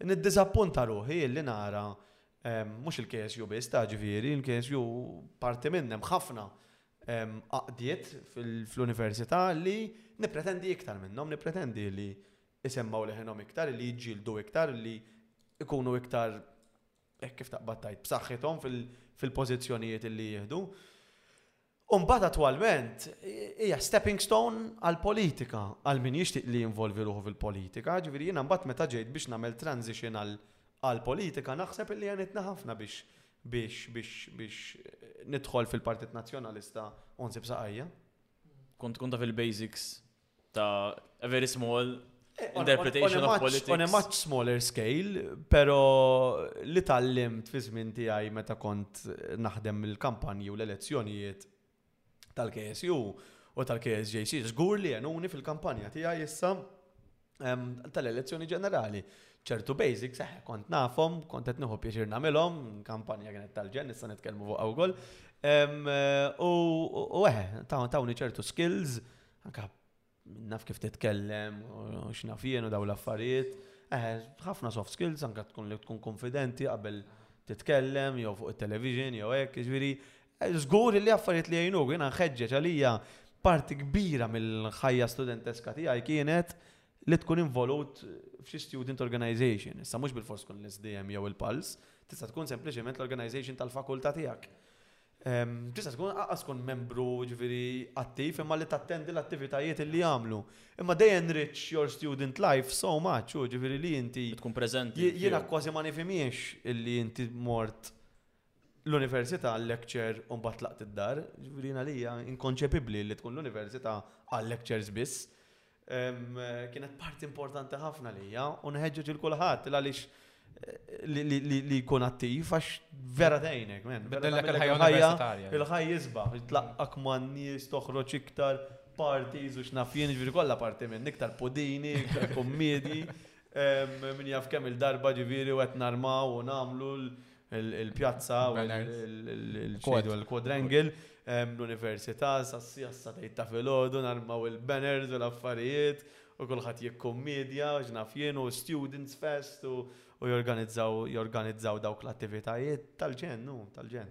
niddiżappunta ruħi illi nara mhux il-KSU biss ta' ġifieri, il-KSU parti minn hemm ħafna għaqdiet fl-università li nipretendi iktar minnhom, nipretendi li jisemmaw leħinhom iktar, li jġildu iktar, li ikunu iktar hekk kif taqbad tajt, b'saħħithom fil-pożizzjonijiet li jieħdu. Umbat attwalment hija stepping stone għal politika għal min jixtieq li jinvolvi ruħu fil-politika, ġifieri jiena mbagħad meta ġejt biex nagħmel transition għal politika naħseb li għanitna ħafna biex biex biex biex nidħol fil-Partit Nazzjonalista u nsib saqajja. Kont konta fil-basics ta' a very small interpretation of politics. On a much smaller scale, pero li tal-limt fi żmien tiegħi meta kont naħdem il-kampanji u l-elezzjonijiet tal-KSU u tal-KSJC, żgur li jenuni fil-kampanja tiegħi issa tal-elezzjoni ġenerali. ċertu basics, eh, kont nafhom, kont qed nieħu pjaċir nagħmilhom, kampanja kienet tal-ġen, issa nitkellmu fuq wkoll. U eh, tawni ċertu skills Anka naf kif titkellem, u x'naf jien u daw l-affarijiet. Eh, ħafna soft skills, anka tkun li tkun konfidenti qabel titkellem, jew fuq il-television, jew hekk, ġviri. Zgur eh, li affarijiet li jgħinu, jina nħedġeġ għalija parti kbira mill-ħajja studenteska tiegħi kienet li tkun involut f'xi student organization. Issa mhux bil-fors kun l-SDM jew il-Pulse, tista' tkun sempliċement l-organization tal-fakultà tiegħek. Tista' tkun anqas tkun membru jiġifieri attiv imma li tattendi l-attivitajiet li jagħmlu. Imma they enrich your student life so much, hu jiġifieri li inti. Li tkun preżenti. Jiena kważi ma nifhimhiex illi inti mort l-università għal lecture u mbagħad tlaqt id-dar. Jiġifieri jien għalija inkonċepibbli li tkun l-università għal lectures biss. Kienet parti importanti ħafna lija u nħeġġeġ il kulħadd għaliex li jkun attiv għax vera tgħinek, men. Bidellek il-ħajja il-ħajja jisbaħ, tlaqqak man nies toħroġ iktar parties u xnafjien ġifieri kollha parti minn iktar pudini, iktar kummedi. Min jaf kemm il-darba ġifieri u qed narmaw u nagħmlu il-pjazza, il-quadrangle, l-università, sa' tgħid ta' filgħodu, narmaw il-banners u l-affarijiet, u kulħadd jikkummedja, u x'naf jien, u students fest, u jorganizzaw dawk l-attivitajiet, tal-ġenn hu, tal-ġenn.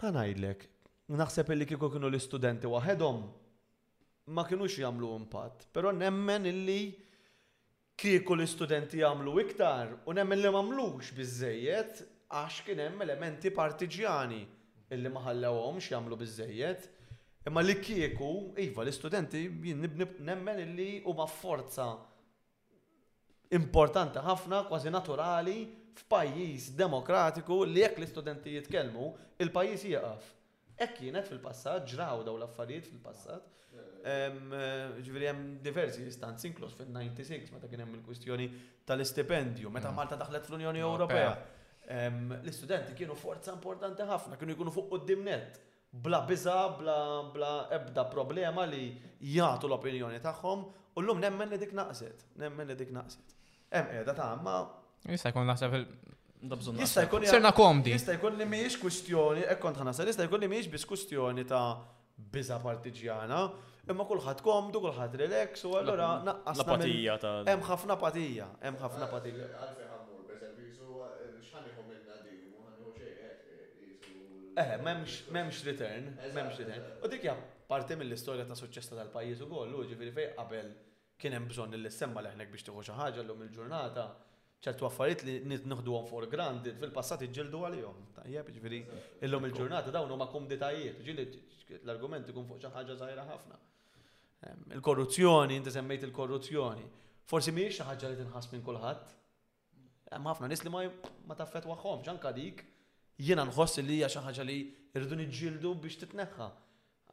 Ħa ngħidlek, naħseb illi kieku kienu l-istudenti waħedhom ma kinux jagħmlu impatt, però nemmen illi kieku l-istudenti għamlu iktar u nemmen li m'għamlux biżżejjed għax kien hemm elementi partiġġjani illi ma ħallewhomx jagħmlu biżżejjed. Imma li kieku, iva, l-istudenti jien nemmen illi huma forza importanti ħafna, kważi naturali, f'pajjiż demokratiku li jekk l-istudenti jitkellmu, il-pajjiż jieqaf. Hekk kienet fil-passat, ġraw dawn l-affarijiet fil-passat. Ġifieri hemm diversi istanzi inkluż fin-96 meta kien hemm il-kwistjoni tal-istipendju, meta mm. Malta daħlet fl-Unjoni Ewropea. L-istudenti kienu forza importanti ħafna, kienu jkunu fuq quddiem net bla biża', bla bla ebda problema li jagħtu l-opinjoni tagħhom, u llum nemmen li dik naqset, nemmen li dik naqset. Hemm qiegħda ta' ma. Jista' jkun naħseb il Jista' jkun Sirna komdi. Jista' jkun li mhijiex kwistjoni, hekk kont ħanasel, jista' jkun li mhijiex biss kwistjoni ta' biża' partiġġjana, imma kulħadd komdu, kulħadd relax u allura naqqas. L-apatija ta' Hemm ħafna apatija, hemm ħafna apatija. Għalfejn ħa mmur, pereżempju, jisu x'ħa nieħu minnha din, mhu ħa nieħu xejn, hekk. Eħe, m'hemmx m'hemmx return, m'hemmx return. U dik hija parti mill-istorja ta' suċċess ta' dal-pajjiż ukoll, hu ġifieri fejn qabel kien hemm bżonn li ssemma' leħnek biex tieħu xi ħaġa llum il-ġurnata ċertu affarijiet li nieħduhom for granted fil-passat iġġieldu għalihom. Tajjeb, jiġifieri llum il-ġurnata dawn huma kumditajiet, ġieli l-argument ikun fuq xi ħaġa żgħira ħafna. Il-korruzzjoni, inti semmejt il-korruzzjoni. Forsi mhijiex xi ħaġa li tinħass minn kulħadd, Hemm ħafna nies li ma taffettwahomx anke dik jiena nħoss li hija xi ħaġa li rridu niġġieldu biex titneħħa.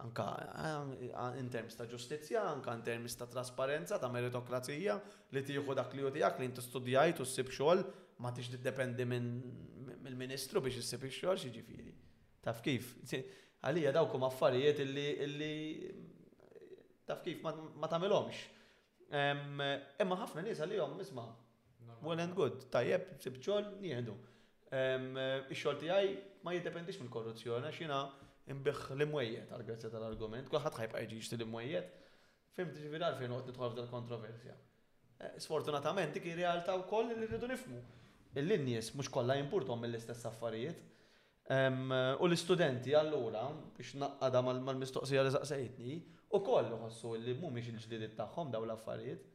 Anke eh, in terms ta' ġustizzja, anke in terms ta' trasparenza, ta' meritokrazija, li tieħu dak li hu tiegħek li inti studjajt u ssib xogħol, ma tix tiddependi mill-Ministru biex issib ix-xogħol xiġifieri. Taf kif? Għalija dawk huma affarijiet illi taf kif ma tagħmilhomx. Imma ħafna nies għalihom nisma' well and good, tajjeb, sib xogħol nieħdu. Ix-xogħol tiegħi ma jiddependix mill-korruzzjoni għax jiena nbih l-imwejjed għall-grazzja tal-argument, kulħadd ħajbqa' jiġi jixtri l-imwejjed. Fimt ġifieri għalfejn noqgħod nidħol f'dal kontroversja. Eh, sfortunatament dik ir-realtà wkoll li rridu nifmu. Illi n-nies mhux kollha jimpurtom mill-istess affarijiet. U l-istudenti, allura, biex ngħaqqadha mal-mistoqsija li saqsejtni, ukoll iħossu li mhumiex il-ġlidiet tagħhom dawn l-affarijiet.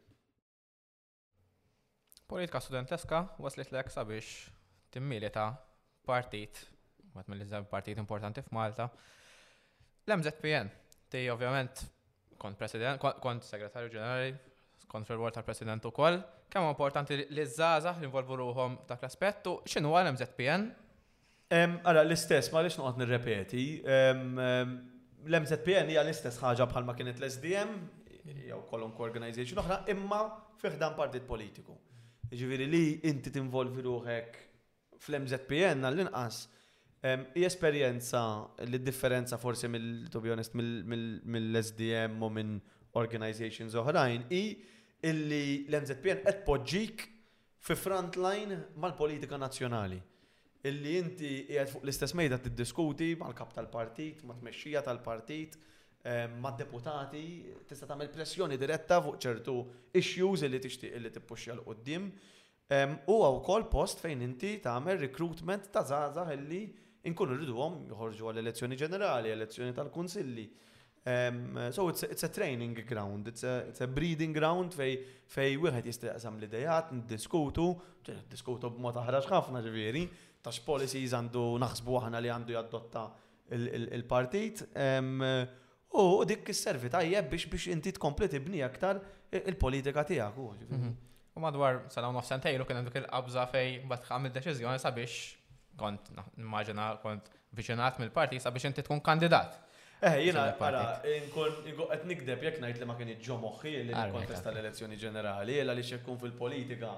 Politika studenteska waslitlek sabiex timmilita partit, wieħed mill-iżgħar partit importanti f'Malta, L-MZPN, ti ovvjament kont president, kont segretarju ġenerali, kont fil-ward tal-president u koll, kemm importanti li z-zaza jinvolvu ruħom dak l-aspett u xinu għal MZPN? Għala, l-istess, ma rix nuqot nirrepeti, l-MZPN hija l-istess ħaġa bħalma kienet l-SDM, jew kolonku organization oħra, imma fiħdan partit politiku. Ġiviri li inti tinvolvi ruħek fl-MZPN għall-inqas, hi esperjenza li d-differenza forsi mill, to be honest, mill-SDM u minn organizations oħrajn hi illi l-MZPN qed tpoġġik fi front line mal-politika nazzjonali. Illi inti qiegħed fuq l-istess mejda tiddiskuti mal-kap tal-partit, mat-tmexxija tal-partit, mad-deputati, tista' tagħmel pressjoni diretta fuq ċertu issues li tixtieq li tippuxxa 'l quddiem. Huwa wkoll post fejn inti tagħmel recruitment ta' żgħażagħ illi nkunu rriduhom joħorġu għal elezzjoni ġenerali, elezzjoni tal-kunsilli. So it's it's a training ground, it's a it's a breeding ground fejn fejn wieħed jista' jaqsam l-ideat, niddiskutu, niddiskutu b'mod aħrax ħafna ġifieri, ta' x'policies għandu naħsbu aħna li għandu jadotta l-partit. U dik isservi tajjeb biex biex inti tkompli tibni aktar il-politika tiegħek u mhm. U madwar sena u nofsen tejlu kien dik il-qabża fej bat għamil deċiżjoni sabiex kont immaġina kont viċinat mill-parti sabiex inti tkun kandidat. Eh, jina, għara, nkun qed nikdeb jekk ngħid li ma kien iġġo moħħi li nikkontesta l-elezzjoni ġenerali, illa li xekkun fil-politika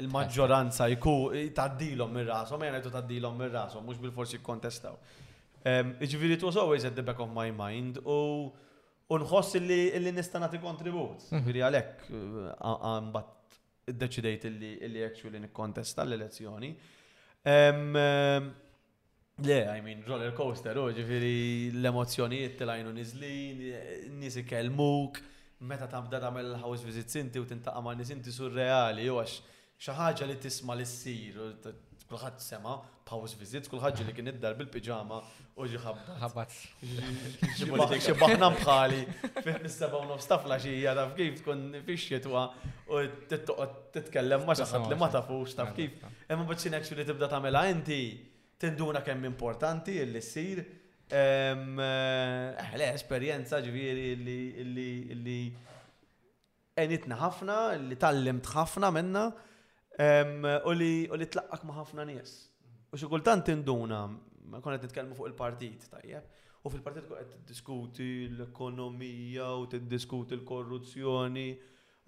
il-maġġoranza jku tgħaddilhom minn rashom, ejja ngħidu tgħaddilhom minn rashom, mhux bilfors jikkontestaw. Jiġifieri it was always at the back of my mind u u nħoss li li nista' nagħti kontribut. Mhm. Jiġifieri għalhekk mbagħad iddeċidejt li actually nikkontesta l-elezzjoni. Le, I mean, roller coaster, u ġifiri l-emozjonijiet tilajnu nizlin, nis ikellmuk, meta tam bda tagħmel house visits inti u tintaqa' ma' nis inti surreali, u għax xi ħaġa li tisma' li ssir, kulħadd sema' house visits, kulħadd li kien id-dar bil-piġama u ġi ħabbat. Xi baħna bħali, fis-seba' nofs ta' flaxija taf kif tkun fix-xitwa u tittoqgħod titkellem ma' xi ħadd li ma tafux taf kif. Imma biex xi action li tibda tagħmilha inti tinduna kemm importanti illi ssir. Eh, le, esperjenza ġviri illi enitna ħafna, li tallimt ħafna minna u li tlaqqak ma' ħafna nies. U xi kultant tinduna, ma konet nitkellmu fuq il-partit, tajjeb. U fil-partit qed tiddiskuti l-ekonomija u tiddiskuti l-korruzzjoni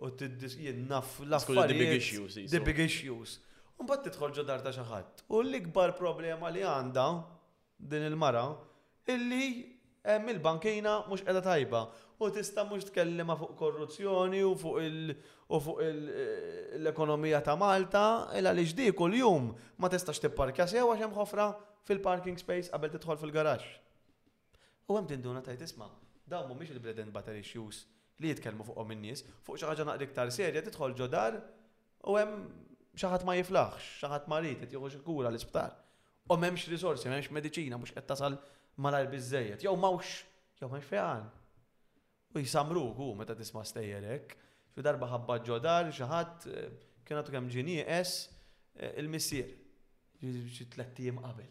U tiddis jien naf l-affarijiet. The big issues. U mbagħad tidħol ġo dar ta' xi ħadd. U l-ikbar problema li għandha din il-mara illi hemm il-bankina mhux qiegħda tajba u tista' mhux tkellimha fuq korruzzjoni u fuq il- u fuq l-ekonomija ta' Malta il għaliex di kuljum ma tistax tipparkja sew għax hemm ħofra fil-parking space qabel tidħol fil-garaxx. U hemm tinduna tgħid isma', dawn mhumiex il-bread and butter issues li jitkellmu fuqhom in-nies, fuq xi ħaġa naqra iktar serja tidħol ġo dar u hemm xi ħadd ma jiflaħx, xi ħadd marid qed jieħu xi kura l-isptar. U m'hemmx riżorsi, m'hemmx mediċina, mhux qed tasal malajr biżżejjed, jew m'hawnx, jew m'hemmx fejqan. U jsamruk hu meta tisma' stejjer hekk. Xi darba ħabbat ġo dar xi ħadd kien għadu kemm ġie nieqes il-missier xi tlett ijiem qabel.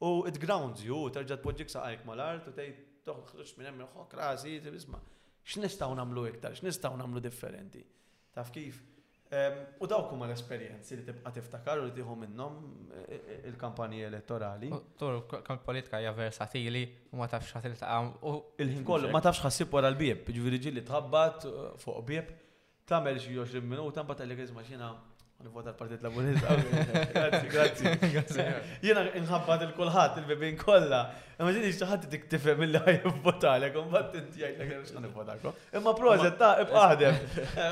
U it grounds you, u terġa' tpoġġik saqajk mal-art u tgħid, toħroġ minn hemm, iħokk rasi, tgħid isma', x'nistgħu nagħmlu iktar, x'nistgħu nagħmlu differenti. Taf kif? U dawk huma l-esperjenzi li tibqa' tiftakar u li tieħu minnhom il-kampanji elettorali. Tur, kemm politika hija versatili u ma tafx ħadd iltaqa' u. Il-ħin kollu, ma tafx ħassib wara l-bieb, ġifieri ġieli tħabbat fuq bieb Tagħmel xi 20 minuta mbagħad għalek isma' xina nivvota l-Partit Laburista. Grazzi, grazzi. Jiena nħabbat il-kulħadd il-bibin kollha. Imma ġini xaħat dik tifhem illi ħaj nivvotalek, mbagħad inti jgħidlek hemm x'ħan nivvotalkom. Imma prożet ta' ibqaħdem.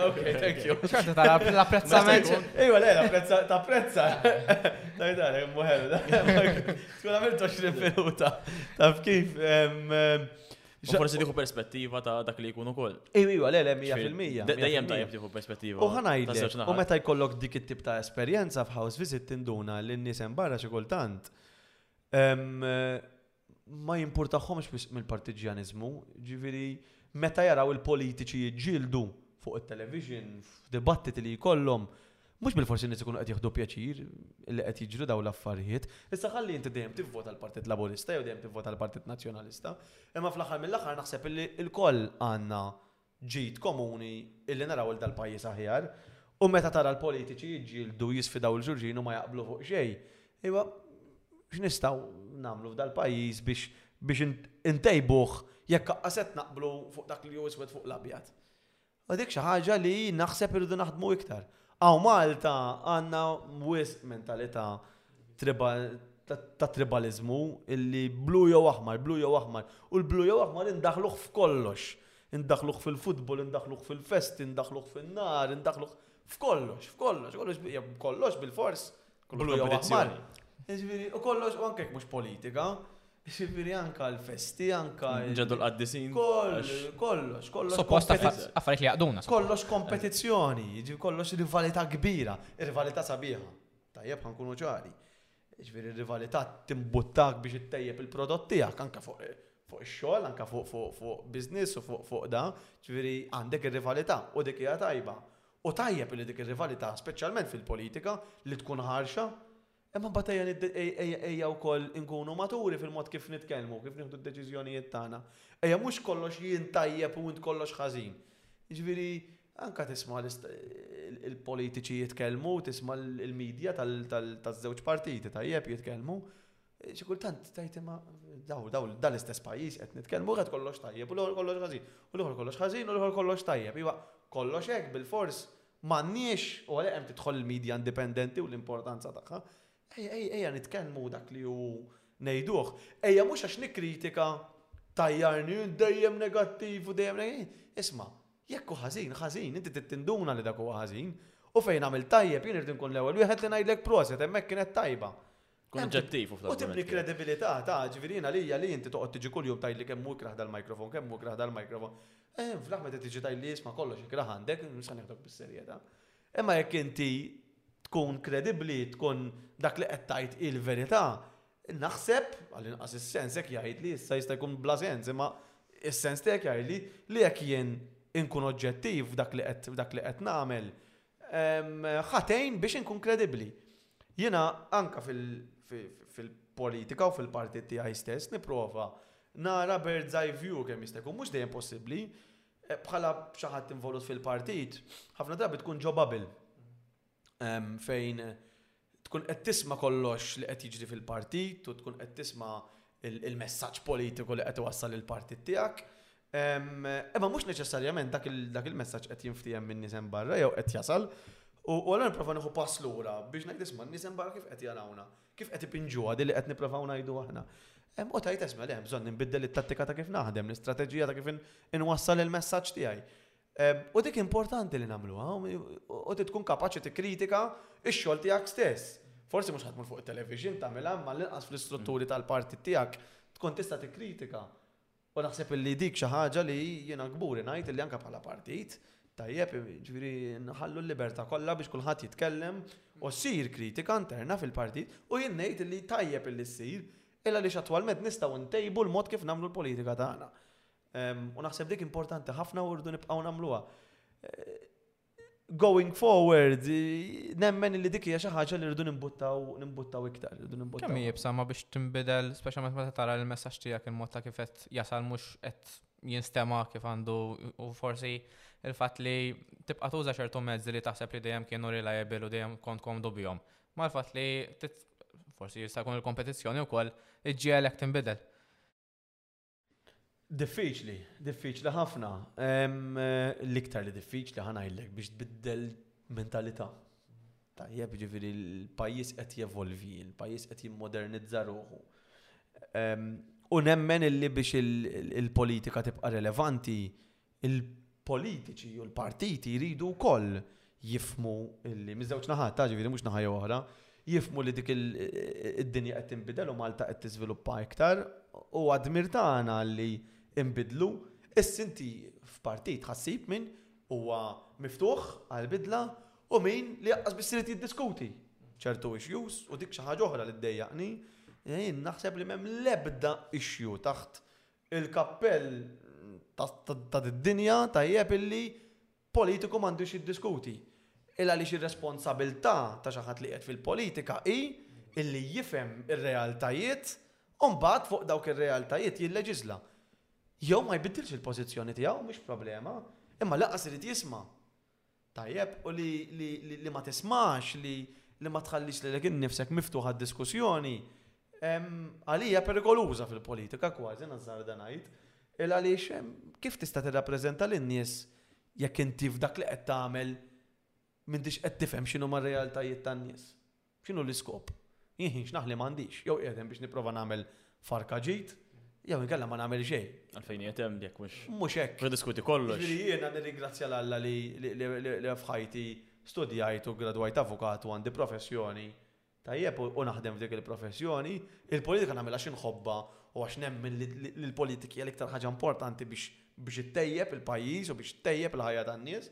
Ok, thank you. Xorta ta' l-apprezzament. Ejwa, le, l-apprezza ta' prezza. Tajda, muħel. Tkun għamilt 20 minuta. Taf kif. Forsi tieħu perspettiva ta' dak li jkun ukoll. Iwa, le, le, 100%. Dejjem tajjeb tieħu perspettiva. U ħanajdlek, u meta jkollok dik it-tip ta' esperjenza f'house visit tinduna li n-nies hemm barra xi kultant ma jimpurtaħħomx wisq mill-partiġjaniżmu, ġifieri meta jaraw il-politiċi jiġġieldu fuq it-television, f'dibattiti li jkollhom, Mhux bilfors in-nies ikunu qed jieħdu pjaċir li qed jiġru dawn l-affarijiet. Issa ħalli inti dejjem tivvota l-Partit Laburista jew dejjem tivvota l-Partit Nazzjonalista, imma fl-aħħar mill-aħħar naħseb illi lkoll għandna ġid komuni illi naraw il dal-pajjiż aħjar u meta tara l-politiċi jiġġieldu jisfidaw il xulxin u ma jaqblu fuq xejn. Iva, x'nistgħu nagħmlu f'dal-pajjiż biex biex intejbuh jekk qaqqaset naqblu fuq dak li hu iswed fuq l-abjad. U dik xi ħaġa li naħseb irridu naħdmu iktar. Hawn Malta għandna wisq mentalità ta' tribaliżmu illi blu jew aħmar, blu jew aħmar. U l-blu jew aħmar indaħluh f'kollox. Indaħluh fil-futbol, indaħluh fil-festi, indaħluh fin-nar, indaħluh f'kollox, f'kollox, kollox bil-fors Kullu jew aħmar. Ġifieri, u kollox u anke mhux politika, ġifieri anke l-festi, anke. Ġeddu l-qaddisin. Kollox, kollox, kollox. Suppost affarijiet li jaqduna. Kollox kompetizzjoni, ġifieri kollox rivalità kbira, rivalità sabiħa. Tajjeb ħankunu ċari. Ġifieri rivalità timbuttak biex ittejjeb il-prodott tiegħek anke fuq fuq ix-xogħol, anke fuq fuq fuq business u fuq fuq da, ġifieri għandek ir-rivalità u dik hija tajba. U tajjeb li dik ir-rivalità, speċjalment fil-politika, li tkun ħarxa, imma mbagħad ejja ejja wkoll inkunu maturi fil-mod kif nitkellmu, kif nieħdu d-deċiżjonijiet tagħna. Ejja mhux kollox jien tajjeb u int kollox ħażin. Jiġifieri anke tisma' il-politiċi jitkellmu, tisma' l-medja taż-żewġ partiti tajjeb jitkellmu, Xi kultant tajt imma daw daw dan l-istess pajjiż qed nitkellmu wieħed kollox tajjeb u l-ieħor kollox ħażin, u l-ieħor kollox ħażin u l-ieħor kollox tajjeb. Iva, kollox hekk bilfors m'għandniex u għalhekk hemm tidħol il-media indipendenti u l-importanza tagħha. Ejja, ejja, ejja nitkellmu dak li hu ngħiduh. Ejja mhux għax nikkritika tajjarni dejjem negattiv u dejjem Isma', jekk hu ħażin, ħażin, inti trid tinduna li dak huwa ħażin. U fejn għamil tajjeb jien irid inkun l-ewwel wieħed li ngħidlek proset hemmhekk kienet tajba. Kun oġġettiv u fl U tibni kredibilità ta' ġifieri jiena lija li inti toqgħod tiġi kuljum tgħidli kemm hu ikrah dal-microphone, kemm hu ikrah dal-microphone. Eh, fl-aħħar meta tiġi tgħidli isma' kollox ikrah għandek, nista' nieħdok bis-serjetà. Imma jekk inti tkun kredibbli, tkun dak li qed tgħid hi l-verità, naħseb, għall-inqas is-sens hekk jgħidli, issa jista' jkun bla sens, imma is-sens tiegħek jgħidli li jekk jien inkun oġġettiv f'dak li qed nagħmel, Ħa tgħin biex inkun kredibbli. Jiena anke fil-politika u fil-partit tiegħi stess nipprova nara bird's eye view kemm jista' jkun, mhux dejjem possibbli. Bħala xi ħadd involut fil-partit, ħafna drabi tkun ġo bubble fejn Tkun qed tisma' kollox li qed jiġri fil-partit u tkun qed tisma' l-messaġġ politiku li qed iwassal il-partit tiegħek. Imma mhux neċessarjament dak il-messaġġ qed jinftiehem minn nies hemm barra jew qed jasal. U allura nipprova nieħu pass lura biex ngħid isma' n-nies hemm barra kif qed jarawna, kif qed ipinġuha din li qed nipprovaw ngħidu aħna. U tgħid isma' le hemm bżonn inbiddel it-tattika ta' kif naħdem, l-istrateġija ta' kif inwassal il-messaġġ tiegħi. U dik importanti li nagħmluha, u tkun kapaċi tikkritika x-xogħol tiegħek stess. Forsi mhux ħadmu fuq it-television tagħmilha, ma l-inqas fl-istrutturi tal-parti tiegħek tkun tista' tikkritika. U naħseb li dik xi ħaġa li jiena kburi ngħid li anke bħala partit tajjeb, ġviri nħallu l-libertà kollha biex kulħadd jitkellem u ssir kritika interna fil-partit u jien ngħid li tajjeb illi ssir illa li attwalment nistgħu ntejbu l-mod kif nagħmlu l-politika tagħna. U naħseb dik importanti ħafna u rridu nibqgħu nagħmluha. Going forward, nemmen li dik hija xi ħaġa li rridu nimbuttaw nimbuttaw iktar, rridu nimbuttaw. Kemm jibsa ma biex tinbidel, speċjalment meta tara l-messaġġ tiegħek il-mod ta' kif qed jasal mhux qed jinstema kif għandu u forsi il-fatt li tibqa' tuża ċertu mezzi li taħseb li dejjem kienu reliable u dejjem kont komdu bihom. Ma l-fatt li forsi jista' jkun il-kompetizzjoni wkoll iġġielek tinbidel. Diffiċli, diffiċli ħafna. L-iktar li diffiċli ħanajlek biex tbiddel mentalità. Tajjeb, ġifiri l-pajis qed jevolvi, l-pajis qed jimmodernizza ruħu. U nemmen illi biex il-politika tibqa' relevanti, Il-politiċi u l-partiti jridu wkoll jifhmu li, miż-żewġ naħat, ta' ġifieri mhux naħa jew oħra, jifhmu li dik id-dinja qed tinbidel u Malta qed tiżviluppa iktar u huwa dmir tagħna li nbiddlu. Issa inti f'partit ħa ssib min huwa miftuħ għall-bidla u min li aqqas biss irid jiddiskuti ċertu issues u dik xi ħaġa oħra li ddejjaqni. Jien naħseb li m'hemm l-ebda issue taħt Il-kappell ta' did-dinja tajjeb illi politiku m'għandux jiddiskuti. Il-għaliex ir-responsabilità ta' xi ħadd li qiegħed fil-politika hi illi jifhem ir-realtajiet u mbagħad fuq dawk ir-realtajiet jilleġiżla. Jew ma jbiddilx il-pożizzjoni tiegħu, mhux problema, imma lanqas irid jisma'. tajjeb u li ma tismax, li ma tħallix lilek innifsek miftuħ għad-diskussjoni, għalija perikoluża fil-politika kważi nażżarda ngħid. Il għaliex kif tista' tirrappreżenta lin-nies jekk inti f'dak li qed tagħmel m'intix qed tifhem x'inhuma r-realtajiet tan-nies? X'inhu l-iskop? Jien x'naħli m'għandix, jew qiegħed hemm biex nipprova nagħmel farka ġid, jew inkella ma nagħmel xejn. Għalfejn qiegħed hemm jekk mhux. Mhux hekk. Niddiskuti kollox. Jiġifieri jiena nirringrazzja 'l Alla li f'ħajti studjajt u ggradwajt avukat u għandi professjoni tajjeb u naħdem f'dik il-professjoni. Il-politika nagħmilha għax inħobbha u għax nemmen li l-politika hija l-iktar ħaġa importanti biex ittejjeb il-pajjiż u biex ittejjeb il-ħajja tan-nies.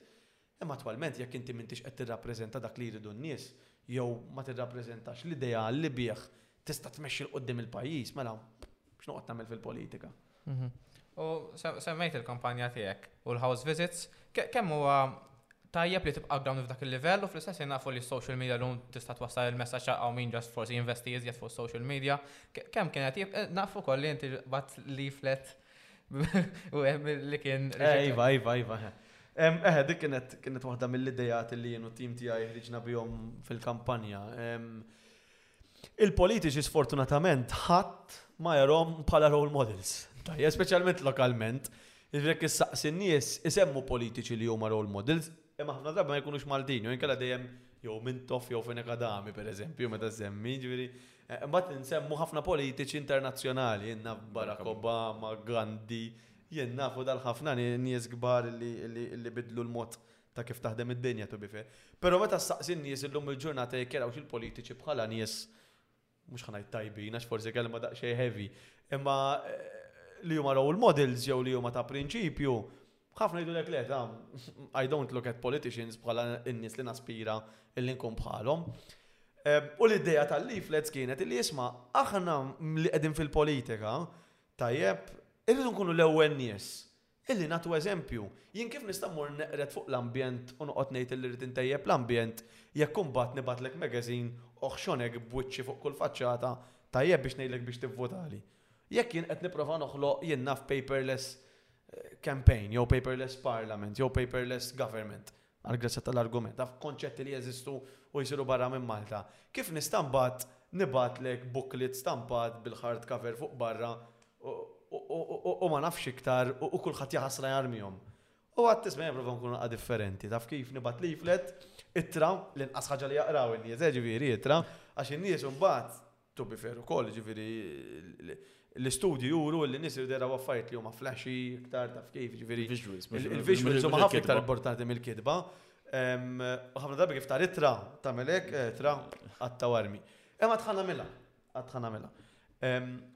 Imma attwalment jekk inti m'intix qed tirrappreżenta dak li jridu n-nies, jew ma tirrappreżentax l-ideal li bih tista' tmexxi 'l quddiem il-pajjiż, mela x'noqgħod nagħmel fil-politika? U semmejt il-kampanja tiegħek u l-house visits, kemm huwa tajjeb li tibqa' grounded f'dak il-livell u fl-istess ħin nafu li s-social media llum tista' twassal il-messaġġ għal hawn min ġast forsi jinvesti iżjed fuq is-social media. Kemm kienet, nafu wkoll li inti batt leaflet U hemm li kien. Iva, iva, iva. Eħe, dik kienet kienet waħda mill-idejat li jenu tim tiegħi ħriġna bihom fil-kampanja. Il-politiċi sfortunatament ħadd ma jarom bħala role models. Tajja, speċjalment lokalment, jekk issaqsi n-nies isemmu politiċi li huma role models, Imma ħafna drabi ma jkunux Maltin, jew inkella dejjem jew Mintoff jew Fenekadami pereżempju meta semmi, ġifieri. Eh, imbagħad insemmu ħafna politiċi internazzjonali, jenna Barack Obama, Gandhi, jien nafu dal-ħafna nies kbar li bidlu l-mod ta' kif taħdem id-dinja tu bife. Però meta staqsi n-nies illum il-ġurnata jekk jarawx il-politiċi bħala nies mhux ħa ngħid tajbin għax forsi kelma daqsxejn heavy, imma li huma role models jew li huma ta' prinċipju, ħafna jgħidulek le ta' I don't look at politicians bħala n-nies li naspira illi nkun bħalhom. Ehm, u l-idea tal-leaflets kienet li jisma' aħna li qegħdin fil-politika, tajjeb, irridu nkunu l-ewwel nies Illi nagħtu eżempju. Jien kif nista' mmur neqred fuq l-ambjent u noqgħod ngħid illi rrid intejjeb l-ambjent jekk imbagħad nibgħatlek magazine oħxonek b'wiċċi fuq kull faċċata tajjeb biex ngħidlek biex tivvotali? Jekk jien qed nipprova noħloq jien naf paperless campaign jew paperless parliament jew paperless government, għall-grazzja tal-argument, taf, konċetti li jeżistu u jsiru barra minn Malta, kif nista' mbagħad nibgħatlek booklet stampat bil-hard cover fuq barra u ma nafx iktar u kulħadd jaħasra jarmihom. U għadt isma' jien nipprova nkun differenti, taf kif nibgħat leaflet, ittra, l-inqas ħaġa li jaqraw in-nies, eh, ġifieri ittra, għax in-nies imbagħad To be fair ukoll, jiġifieri l-istudji juru li n-nies iridu jaraw affarijiet li huma flashy iktar taf kif, jiġifieri. Il-visuals. Il-visuals huma ħafna iktar importanti mill-kitba. U ħafna drabi kif tar ittra tagħmel hekk, ittra qatta' warmi. Imma tħanna mela, qatt tħanna mela.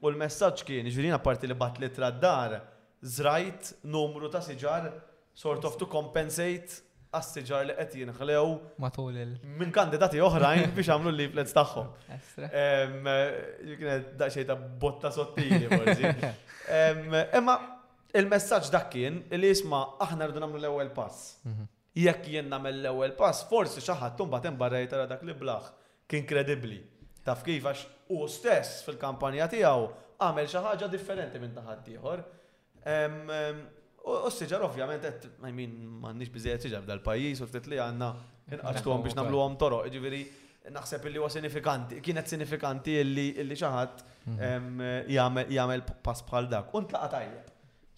U l-messaġġ kien, jiġifieri jiena apparti li bgħatt l-ittra d-dar, żrajt numru ta' siġar sort of to compensate għas-siġar li qed jinħlew matul il minn kandidati oħrajn biex għamlu l-leaflets tagħhom. Kienet daqsxejn ta' botta sottili forsi. Imma il-messaġġ dak kien li jisma' aħna rridu nagħmlu l-ewwel pass. Mhm. Jekk jien nagħmel l-ewwel pass, forsi xi ħadd imbagħad hemm barra jitara dak li blaħ kien kredibbli. Taf kif għax u stess fil-kampanja tiegħu għamel xi ħaġa differenti minn taħat ieħor. U s-siġar ovvjament qed, I mean, m'għandniex biżejjed siġar f'dal pajjiż u ftit li għandna inqaġtuhom biex nagħmluhom toroq. Jiġifieri naħseb li huwa sinifikanti, kienet sinifikanti li xi ħadd jagħmel pass bħal dak. U ntlaqa' tajjeb.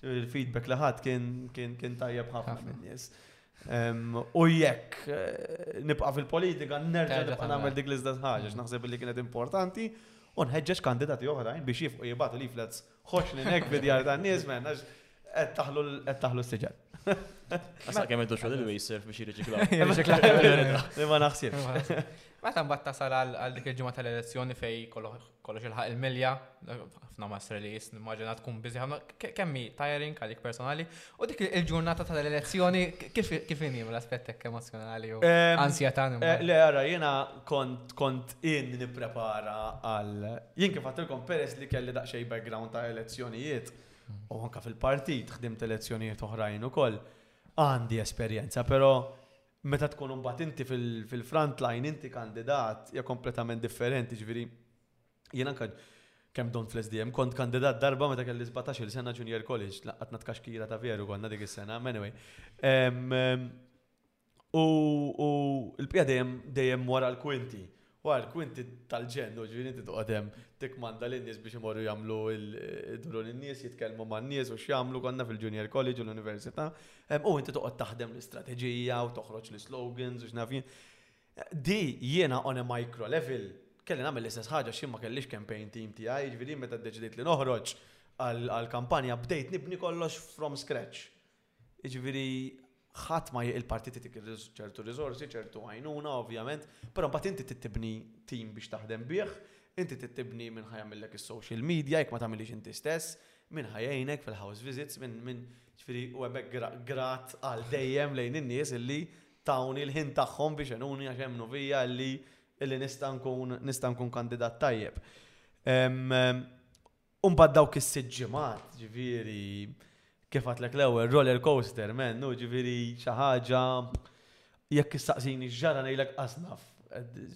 Il-feedback li ħadd kien tajjeb ħafna min-nies. U jekk eh, nibqa' fil-politika nerġa' nibqa' nagħmel dik l-iżda ħaġa, naħseb li kienet importanti u nħeġġeġ kandidati oħrajn biex jifqu jibgħatu leaflets Ħoċni nek fidjar ta' nies men, għax qed taħlu s-siġar. Għasa kemm intu xogħol il-wejser biex jirriċiklaw. Jirriċiklaw. Ma naħsibx. Meta mbagħad tasal għal dik il-ġimgħa tal-elezzjoni fej kollox ilħaq il-milja, ħafna masra li jis nimmaġina tkun biżi ħafna kemmi tiring għalik personali U dik il-ġurnata tal-elezzjoni kif inhi mill-aspett hekk emozzjonali u ansjetà? Le ara jiena kont in nipprepara għal jien kif għattilkom peress li kelli daqsxejn background ta' elezzjonijiet u anke fil-partit ħdimt elezzjonijiet oħrajn ukoll għandi esperjenza però meta tkun imbagħad inti fil-front line inti kandidat hija kompletament differenti jiġifieri Jien anka kemm dom fl-SDM, kont kandidat darba meta kelli 17-il sena junior college, laqqatna tkaxkira ta' veru konna dik is-sena, anyway. U l-pija dejjem dejjem wara l-kwinti. Wara l-kwinti tal-ġennu, ġifieri inti toqgħod hemm tikmanda lin-nies biex imorru jagħmlu jduru lin-nies, jitkellmu man-nies u x'jagħmlu, konna fil-junior college u l-università. U inti toqgħod taħdem l-istrateġija u toħroġ l-islogans u x'naf jien. Di jiena on a micro level kelli nagħmel l-istess ħaġa għax jien ma kellix campaign team tiegħi, jiġifieri jien meta ddeċidejt li noħroġ għall-kampanja bdejt nibni kollox from scratch. Jiġifieri ħadd ma il-partit itik ċertu riżorsi, ċertu għajnuna ovvjament, però mbagħad inti trid tibni team biex taħdem bih, inti trid tibni min ħa jagħmillek is-social media jekk ma tagħmilhiex inti stess, min ħa jgħinek fil-house visits, min jiġifieri u hemmhekk grat għal dejjem lejn in-nies illi tawni l-ħin tagħhom biex għenuni għax emmnu fija illi illi nista' nkun nista' nkun kandidat tajjeb. U mbagħad dawk is-sitt ġimgħat, ġifieri kif għatlek l-ewwel roller coaster men, u ġifieri xi ħaġa jekk issaqsini ġara ngħidlek qasnaf.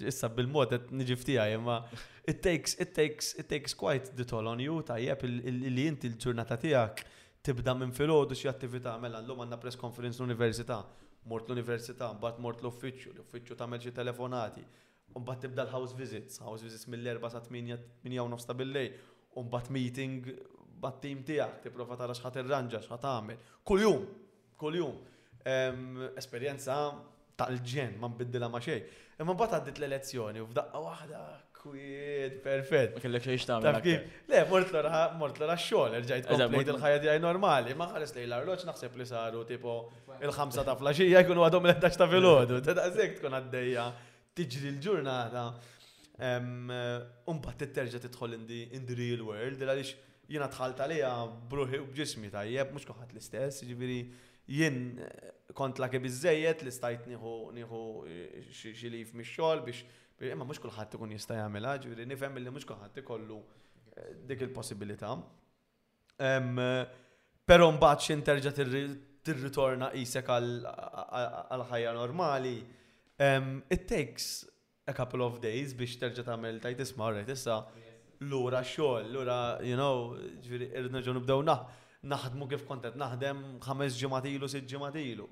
Issa bil-mod qed niġi ftijaj, imma it takes it takes it takes quite the toll on you tajjeb li inti l-ġurnata tiegħek Tibda minn filgħodu xi attività, mela llum għandna press conference l-università, mort l-università, mbagħad mort l-uffiċċju, l-uffiċċju tagħmel xi telefonati, u mbagħad tibda l-house visits, house visits mill-erbgħa sa tmienja, tmienja u nofs ta' billejl, u mbagħad meeting mat-tim tiegħek, tipprova tara x'ħa tirranġa, x'ħa tagħmel. Kuljum! Kuljum. Esperjenza tal-ġenn, ma nbiddilha ma' xejn. Imma mbagħad għaddit l-elezzjoni u f'daqqa waħda kwiet, perfett. Ma kellek xejn tagħmel. Taf kif? Le, mort lura, mort lura x-xogħol, erġajt komplejt il-ħajja tiegħi normali, ma ħares lejn l-arloġġ naħseb li saru tipo il-ħamsa ta' flaxija jkunu għadhom l-11 ta' filgħodu, ta' daqshekk tkun għaddejja Tiġri l-ġurnata u mbagħad terġa' tidħol in the real world għaliex jiena dħalt għaliha b'ruħi u b'ġismi tajjeb mhux kulħadd l-istess, jiġifieri jien kont lucky biżżejjed li stajt nieħu xi leave mix-xogħol biex imma mhux kulħadd ikun jista' jagħmilha, jiġifieri nifhem li mhux kulħadd ikollu dik il-possibilità. Però mbagħad xi terġa' tirritorna qisek għal ħajja normali, it takes a couple of days biex terġa' tagħmel tajt isma' alright issa lura xogħol, lura you know, ġifieri irrid nerġgħu nibdew naħdmu kif kont qed naħdem ħames ġimgħat ilu, sitt ġimgħat ilu.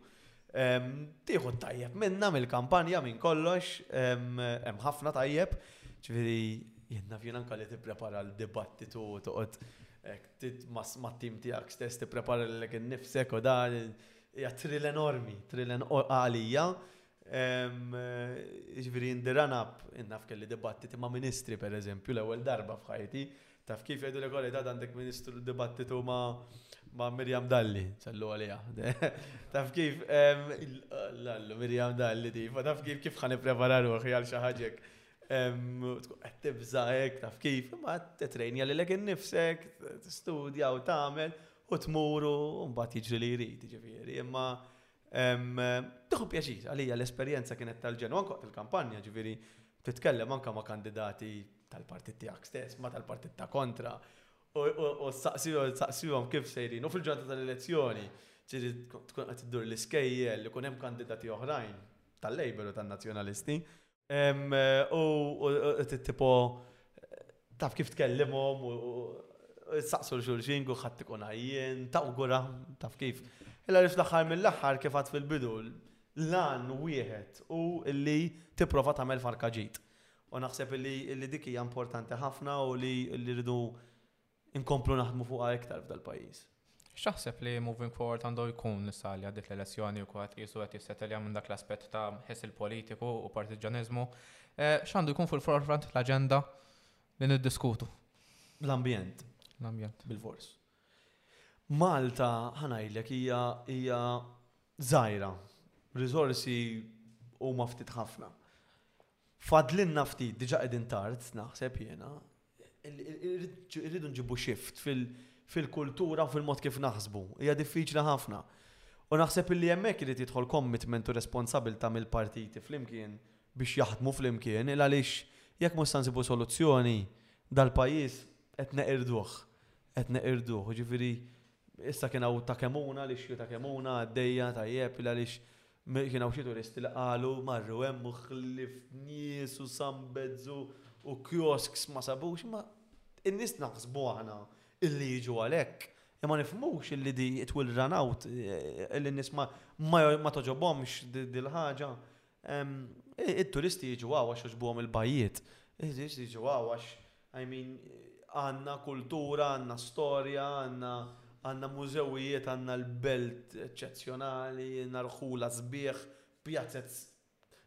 Tieħu t-tajjeb minna mill-kampanja minn kollox, hemm ħafna tajjeb, ġifieri jenna fjen anka li tipprepara l-dibattitu u toqgħod mat-tim tiegħek stess tipprepara lilek innifsek u dan hija trill enormi, trill għalija. Ġifieri indiranab innaf kelli dibattiti ma' ministri pereżempju l-ewwel darba f'ħajti Taf kif jgħidu l-Igoli tad għandek ministru dibattitu ma' Mirjam Dalli, sallu għalija. Taf kif, l-allu Mirjam Dalli di, ma taf kif kif ħan prepara ruħi għal xi ħaġek. Qed tibża hekk, taf kif, ma titrejnja lilek innifsek, studja u tagħmel u tmuru u mbagħad jiġri li jrid, jiġifieri. Imma Tieħu pjaċir, għalija l-esperjenza kienet tal-ġenn, u anke waqt il-kampanja, ġifieri titkellem anke ma' kandidati tal-partit tiegħek stess, ma' tal-partit ta' kontra, u saqsihom kif sejrin. U fil-ġurnata tal-elezzjoni, ġieli tkun qed iddur l-iskejjel, ikun hemm kandidati oħrajn tal-Labour u tan-Nazzjonalisti, U tipo, taf kif tkellimhom u saqsu l-xulxin, kuħat ikun għajjen, tawgura, taf kif. Illa li fl-axar mill-axar kif għat fil-bidu, lan wieħed u li tipprova tagħmel farkaġit. U naħseb li dik hija importanti ħafna u li rridu inkomplu naħdmu fuqha iktar f'dal-pajjiż. X'taħseb li moving forward għandu jkun issa li għaddiet l-elezzjoni u kulħadd qisu qed jissetelja minn dak l-aspett ta' ħiss il-politiku u partiġġaniżmu. X'għandu jkun fuq il-forefront l-aġenda li niddiskutu? L-ambjent. L-ambjent. Bil-fors. Malta, ħa ngħidlek, hija hija żgħira. Riżorsi huma ftit ħafna. Fadlilna ftit, diġà qegħdin tard, naħseb jiena, irridu nġibu shift fil-kultura u fil-mod kif naħsbu. Hija diffiċli ħafna. U naħseb illi hemmhekk irid jidħol commitment u responsabilità mill-partiti flimkien biex jaħdmu flimkien il għaliex jekk mhux se nsibu soluzzjoni dal-pajjiż qed neqirduh. Qed neqirduh. Jiġifieri Issa kien hawn ta' kemm huna, l-ixju ta' kemm huna għaddejja tajjeb għaliex kien hawn xi turisti li qalu marru hemm u ħlief nies u sambeds u kiosks ma sabux imma n-nies naħsbu aħna illi jiġu għalhekk imma nifhmux illi di it will run out illi n-nies ma togħġobhomx din il-ħaġa. It-turisti jiġu hawn għax jogħġbuhom il-bajjiet. Jiġu hawn għax I mean, għandna kultura, għandna storja, għandna għandna mużewijiet, għandna l-belt eċċezzjonali, Narħula sbieħ, pjazez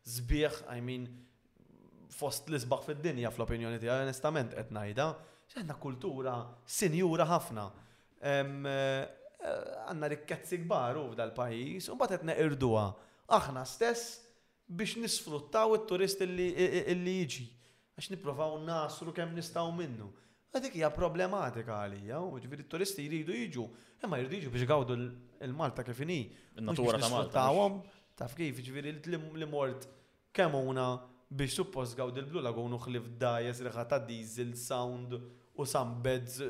sbieħ, I mean, fost l-isbaħ fid-dinja fl-opinjoni tiegħi, onestament qed ngħidha, għandna kultura sinjura ħafna. Għandna rikkezzi kbar hu f'dal-pajjiż, u mbagħad qed neqirduha aħna stess biex nisfruttaw it-turist li jiġi, għax nipprovaw nagħsru kemm nistgħu minnu. U dik hija problematika għalija, jiġifieri t-turisti jridu jiġu, imma jridu jiġu biex igawdu l-Malta kif inhi. In-natura ta' Malta. Taf kif, jiġifieri li mort Kemmuna biex suppost tgawd il-Blue Lagoon u ħlief dgħajjes, riħa ta' diesel, sound u sunbeds,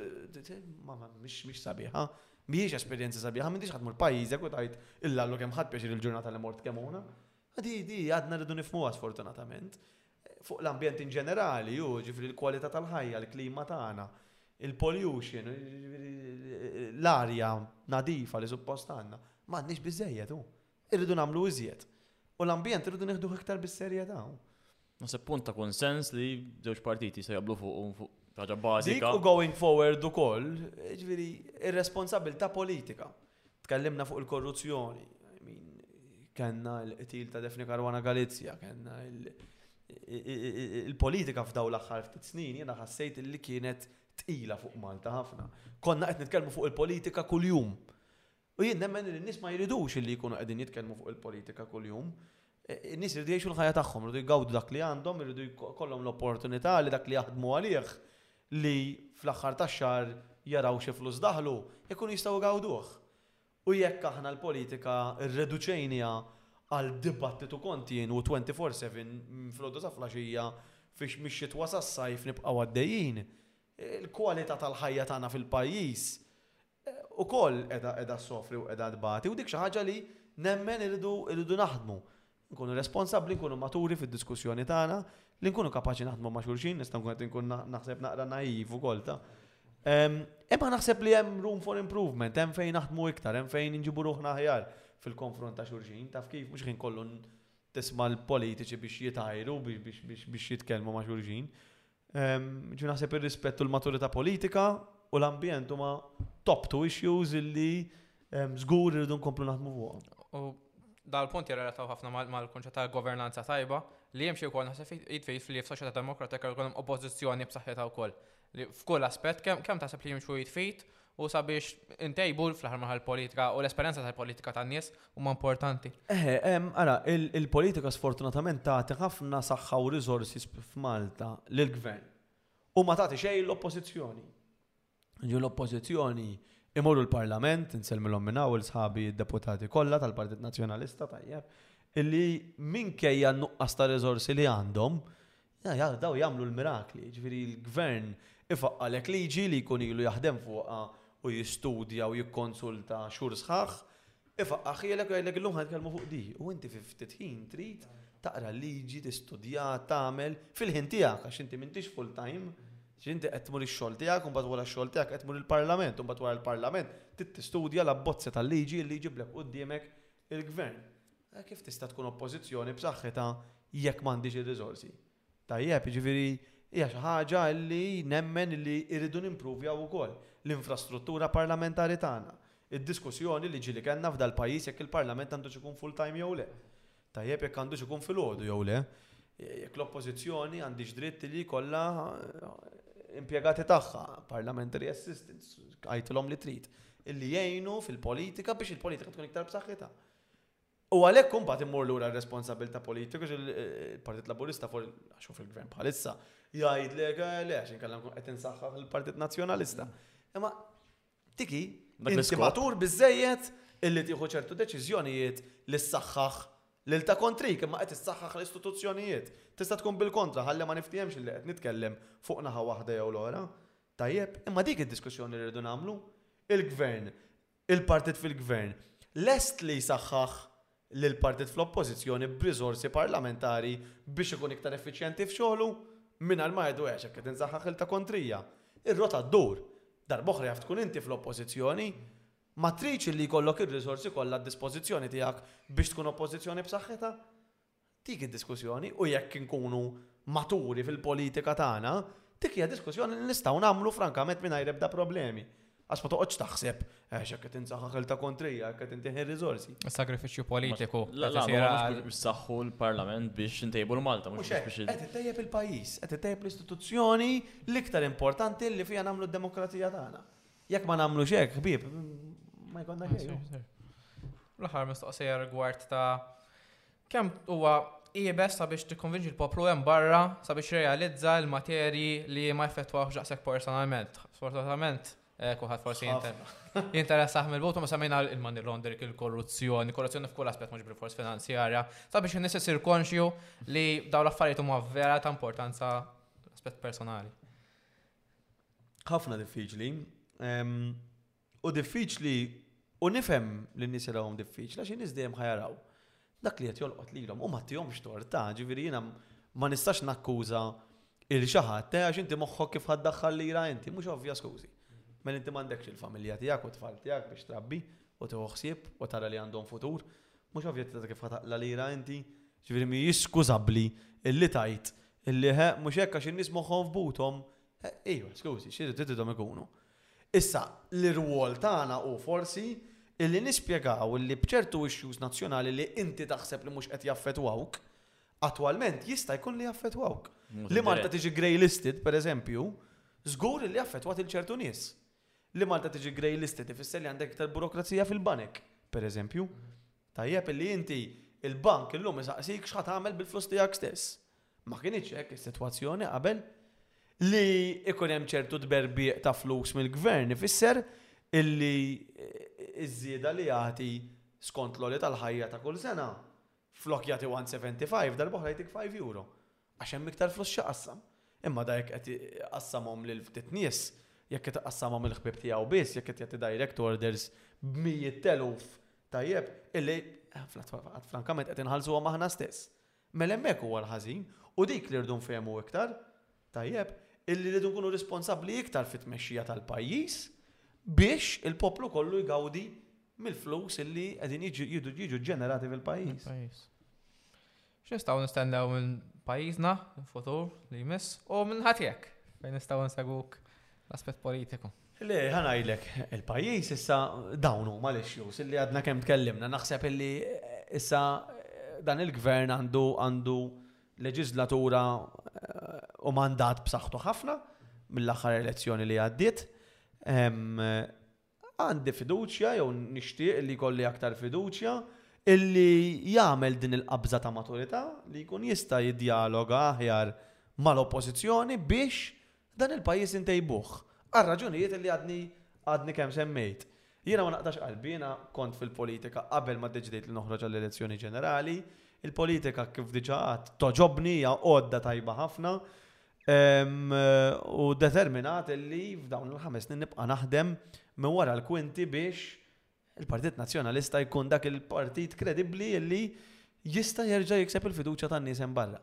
ma mhix sabiħa. Mhijiex esperjenza sabiħa, m'intix ħadd tmur pajjiżek u tgħid illa Allu kemm ħadt pjaċir il-ġurnata li mort kemm hawn. Di di għadna rridu nifhmuha sfortunatament. Fuq l-ambjent in ġenerali, hu ġifieri l-kwalità tal-ħajja, l-klima tagħna, il-pollution, l-arja nadifa li suppost għandna, m'għandniex biżejjed hu. Irridu nagħmlu iżjed. U l-ambjent irridu nieħduh iktar bis-serjetà. Naħseb punt ta' kunsens li żewġ partiti se jaqblu fuqhom fuq ħaġa bażika. Dik u going forward ukoll, ġifieri ir-responsabilità politika. Tkellimna fuq il-korruzzjoni, kellna l-qtil ta' Defni Karwana Galizja, kellna il-politika f'daw l-aħħar ftit snin jiena ħassejt li kienet tqila fuq Malta ħafna. Konna qed nitkellmu fuq il-politika kuljum. U jien nemmen li n-nies ma jridux illi jkunu qegħdin jitkellmu fuq il-politika kuljum. In-nies iridu jgħixu l-ħajja tagħhom, iridu jgawdu dak li għandhom, iridu jkollhom l-opportunità li dak li jaħdmu għalih, li fl-aħħar tax-xahar jaraw xi flus daħlu, ikunu jistgħu jgawduh. U jekk aħna l-politika rreduċejniha għal dibattitu kontinwu 'twenty four seven' minn filgħodu sa flaxija, fiex mix-xitwa sas-sajf nibqgħu għaddejjin, il-kwalità tal-ħajja tagħna fil-pajjiż ukoll qiegħda ssofri u qiegħda tbati u dik xi ħaġa li nemmen irridu naħdmu, nkunu responsabbli, nkunu maturi fid-diskussjoni tagħna, li nkunu kapaċi naħdmu ma' xulxin, nista' nkun qed inkun naħseb naqra naiv ukoll ta'. Imma naħseb li hemm room for improvement, hemm fejn naħdmu iktar, hemm fejn inġibu ruħna aħjar fil-konfront ta' xulxin, taf kif mhux ħin kollu tisma' l-politiċi biex jitgħajru biex jitkellmu ma' xulxin. Ġifieri naħseb ir-rispett u l-maturità politika u l-ambjent huma top two issues illi żgur irridu nkomplu naħdmu fuqhom. U dal-punt jirrelataw ħafna mal-konċett ta' governanza tajba li jimxi wkoll naħseb jitfejt fil f'soċjetà demokratika jkun hemm oppożizzjoni b'saħħitha wkoll. F'kull aspett kemm taħseb li jimxu jitfejt u sabiex intejbu fl-aħħar maħal politika u l-esperjenza tal-politika tan-nies huma importanti. Eħe, ara, il-politika sfortunatament tagħti ħafna saħħa u riżorsi f'Malta lill-gvern u ma tagħti xejn l-oppożizzjoni. Ġu l-oppożizzjoni imorru l-Parlament, insellmilhom minn hawn sħabi d-deputati kollha tal-Partit Nazzjonalista tajjeb, illi minkejja nuqqas ta' riżorsi li għandhom, Dawn jagħmlu l-mirakli, jiġifieri l-gvern ifaqqalek liġi li jkun ilu jaħdem fuqha u jistudja u jikkonsulta xhur sħaħ, ifaqqagħhielek u jgħidlek illum ħa nitkellmu fuq din. U inti fi ftit ħin trid taqra l-liġi, tistudja, tagħmel, fil-ħin tiegħek għax inti m'intix full time, għax inti qed tmur ix-xogħol tiegħek u mbagħad wara x-xogħol tiegħek qed tmur il-Parlament u mbagħad wara l-Parlament trid tistudja l-abbozzi tal-liġi, il-liġi bl-hekk qudiemek il-gvern. Kif tista' tkun oppożizzjoni b'saħħitha jekk m'għandhiex ir-riżorsi? Tajjeb, jiġifieri hija xi ħaġa li nemmen li rridu nimpruvjaw ukoll, l-infrastruttura parlamentari tagħna, id-diskussjoni li ġieli kellna f'dal-pajjiż jekk il-Parlament għandux ikun full-time jew le. Tajjeb jekk għandux ikun filgħodu jew le. Jekk l-oppożizzjoni għandhiex dritt li jkollha impjegati tagħha, parliamentary assistants, għidtilhom li trid, li jgħinu fil-politika biex il-politika tkun iktar b'saħħitha. U għalhekk kum bat immur lura r-responsabilità politika il-Partit Laburista fuq għax fil-gvern bħalissa jgħidlek eh, le għax inkellem kun qed insaħħa fil-Partit Nazzjonalista. Imma tiki inti matur biżejjed illi tieħu ċertu deċiżjonijiet li ssaħħaħ lil ta' kontrik imma qed issaħħaħ l-istituzzjonijiet. Tista' tkun bil-kontra ħalli ma niftihemx li qed nitkellem fuq naħa waħda jew l-oħra. Tajjeb, imma dik id-diskussjoni li rridu nagħmlu il-gvern il-partit fil-Gvern lest li jsaħħaħ lill-partit fl-Oppożizzjoni b'riżorsi parlamentari biex ikun iktar effiċjenti f'xogħlu, mingħajr ma jgħidu għax hekk qed insaħħaħ il-ta' kontrija. Ir-rota ddur. Darb'oħra jaf tkun inti fl-Oppożizzjoni, ma tridx li jkollok ir-riżorsi kollha għad-dispożizzjoni tiegħek biex tkun Oppożizzjoni b'saħħitha? Dik hi d-diskussjoni u jekk inkunu maturi fil-politika tagħna, dik hija diskussjoni li nistgħu nagħmlu frankament mingħajr ebda problemi. Għax ma toqgħodx taħseb, għax jekk qed insaħħaħ il-ta' kontrija, jekk qed intieħi r-riżorsi. Is-sagrifiċċju politiku. La, la, mhux biex saħħu l-Parlament biex intejbu l-Malta, mhux biex. Qed ittejjeb il-pajjiż, qed ittejjeb l-istituzzjoni l-iktar importanti li fiha nagħmlu d-demokrazija tagħna. Jekk ma nagħmlux hekk, ħbieb, ma jkollna xejn. L-aħħar mistoqsija rigward ta' kemm huwa ibes sabiex tikkonvinċi l-poplu hemm barra sabiex realizza l-materji li ma jfettwawx daqshekk personalment. Sfortunatament, eh, kulħadd forsi jinteressaħ mill-votu ma semmejna il-money laundering, il-korruzzjoni, korruzzjoni f'kull aspett mhux bil-fors finanzjarja, sabiex in-nies isir konxju li dawn l-affarijiet huma vera ta' importanza aspett personali. Ħafna diffiċli. U diffiċli u nifhem li n-nies jarawhom diffiċli għax in-nies dejjem ħajaraw. Dak li qed jolqot lilhom u ma tihomx torta, ġifieri jiena ma nistax nakkuża il xi ħadd eh, għax inti moħħok kif ħaddaħħal lira inti, mhux ovvja skużi. Mela inti m'għandekx il-familja tiegħek u tfal tiegħek biex trabbi u tieħu ħsieb u tara li għandhom futur Mhux ovvja ta' kif ħa taqla' lira inti. Jiġifieri mhijiex skużabbli illi tgħid illi heh mhux hekk għax in-nies moħħhom f'buthom. Ejwa, skużi, xi rididhom ikunu. Issa, l-irwol tagħna hu forsi illi nispjegaw illi b'ċertu issues nazzjonali li inti taħseb li mhux qed jaffettwawk, attwalment jista' jkun li jaffettwawk. Li Malta tiġi grey listed, pereżempju, żgur illi affettwat lil ċertu nies. Li Malta tiġi grey listed ifisser li għandek iktar burokrazija fil-banek, per eżempju. Tajjeb illi inti, il-bank illum isaqsik x'ħa tagħmel bil-flus tiegħek stess. Ma kinitx hekk is-sitwazzjoni qabel. Li ikun hemm ċertu tberbieq ta' flus mill-gvern ifisser illi ż-żieda li jagħti skont l-għoli tal-ħajja ta' kull sena, flok jagħti 1.75 darb'oħra jtik 5 euro. Għax hemm iktar flus x'jaqassam. Imma da jekk qed iqassamhom lil ftit nies, jekk qed iqassamhom il-ħbieb tiegħu biss, jekk qed jagħti direct orders b'mijiet t'eluf, tajjeb, illi, frankament, qed inħallsuhom aħna stess. Mela hemmhekk huwa l-ħażin, u dik li rridu nfehmu iktar, tajjeb, illi rridu nkunu responsabbli iktar fit-tmexxija tal-pajjiż biex il-poplu kollu jgawdi mill-flus illi qegħdin jiġu ġġenerati fil-pajjiż. X'nistgħu nistennew minn pajjiżna fil-futur li jmiss u minn ħatjek fejn nistgħu nsegwuk l-aspett politiku? Le, ħa ngħidlek, il-pajjiż issa dawn huma l-issues illi għadna kemm tkellimna. Naħseb illi issa dan il-Gvern għandu għandu leġiżlatura u mandat b'saħħtu ħafna mill-aħħar elezzjoni li għaddiet. Għandi fiduċja, jew nixtieq li jkolli aktar fiduċja, illi jagħmel din il-qabża ta' maturità li jkun jista' jiddjaloga aħjar mal-Oppożizzjoni biex dan il-pajjiż intejbuh, għar-raġunijiet illi għadni għadni kemm semmejt. Jiena ma naqtax qalbi, jiena kont fil-politika qabel ma ddeċidejt li noħroġ għall-elezzjoni ġenerali. Il-politika kif diġà għedt togħġobni, hija għodda tajba ħafna. U determinat li f'dawn il-ħames snin nibqa' naħdem minn wara l-kwinti biex il-Partit Nazzjonalista jkun dak il-partit kredibbli li jista' jerġa' jikseb il-fiduċja tan-nies hemm barra.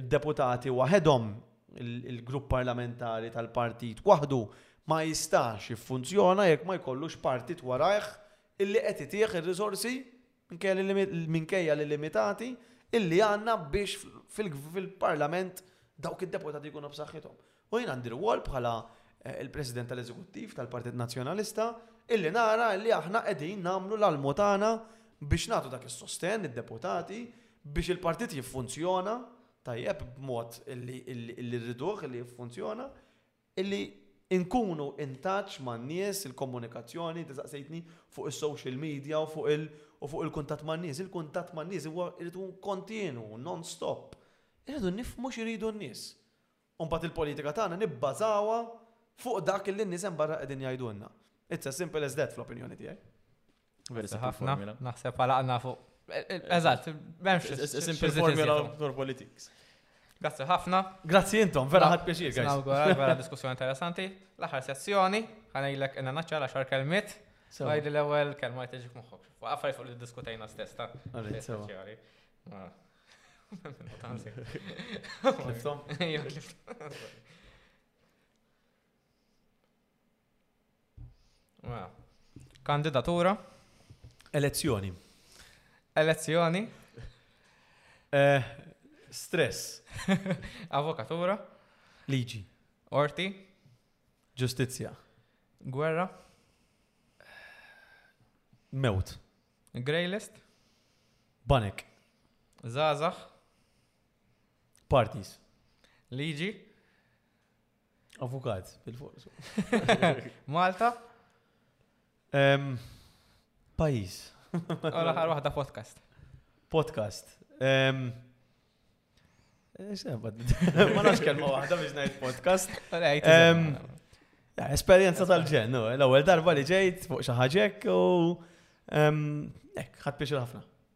Id-deputati waħedhom, il-grupp parlamentari tal-partit waħdu ma jistax jiffunzjona jekk ma jkollux partit warajh illi qed itih ir-riżorsi Minkejja li limitati, illi għandna biex fil-Parlament dawk id-deputati jkunu b'saħħithom. U jien għandi rwol bħala l-President tal-Eżekuttiv tal-Partit Nazzjonalista illi nara illi aħna qegħdin nagħmlu l-almu tagħna biex nagħtu dak is-sostenn lid-deputati biex il-Partit jiffunzjona tajjeb b'mod illi rriduh illi jiffunzjona Illi nkunu in touch man-nies, il-komunikazzjoni, inti saqsejtni fuq is-social media u fuq il u fuq il-kuntatt man-nies. Il-kuntatt man-nies huwa jrid ikun kontinwu, non stop. Irridu nifhmu x'iridu n-nies. U mbagħad il-politika tagħna nibbażawha fuq dak illi n-nies hemm barra qegħdin jgħidulna. It's as simple as that fl-opinjoni tiegħi. Versa ħafna, naħseb għalaqna fuq. Eh, eh, eżatt, memx. Simple formula for politics. Grazzi ħafna. Grazzi intom, vera ħad pjaċir, guys. Nawgura, vera diskussjoni interessanti. L-aħħar sessjoni, ħanajlek inna naċċara xar kelmiet. Għajdi l-ewel kelma jteġik muħħok. Għaffaj fuq li diskutajna stess ta' sessjoni. Tanzi. Kliftom? Kandidatura. Elezzjoni. Elezzjoni. Eh, stress. Avokatura. Liġi. Orti. Ġustizzja. Gwerra. Mewt. Grey list. Banek. Zazax. Parties. Liġi. Avukat, bil-forsu. Malta? Pajis. Għala ħar waħda podcast. Podcast. Ma nafx kelma waħda biex ngħid podcast. Esperjenza tal-ġen, l-ewwel darba li ġejt fuq xi ħaġek u hekk ħadd biex ħafna.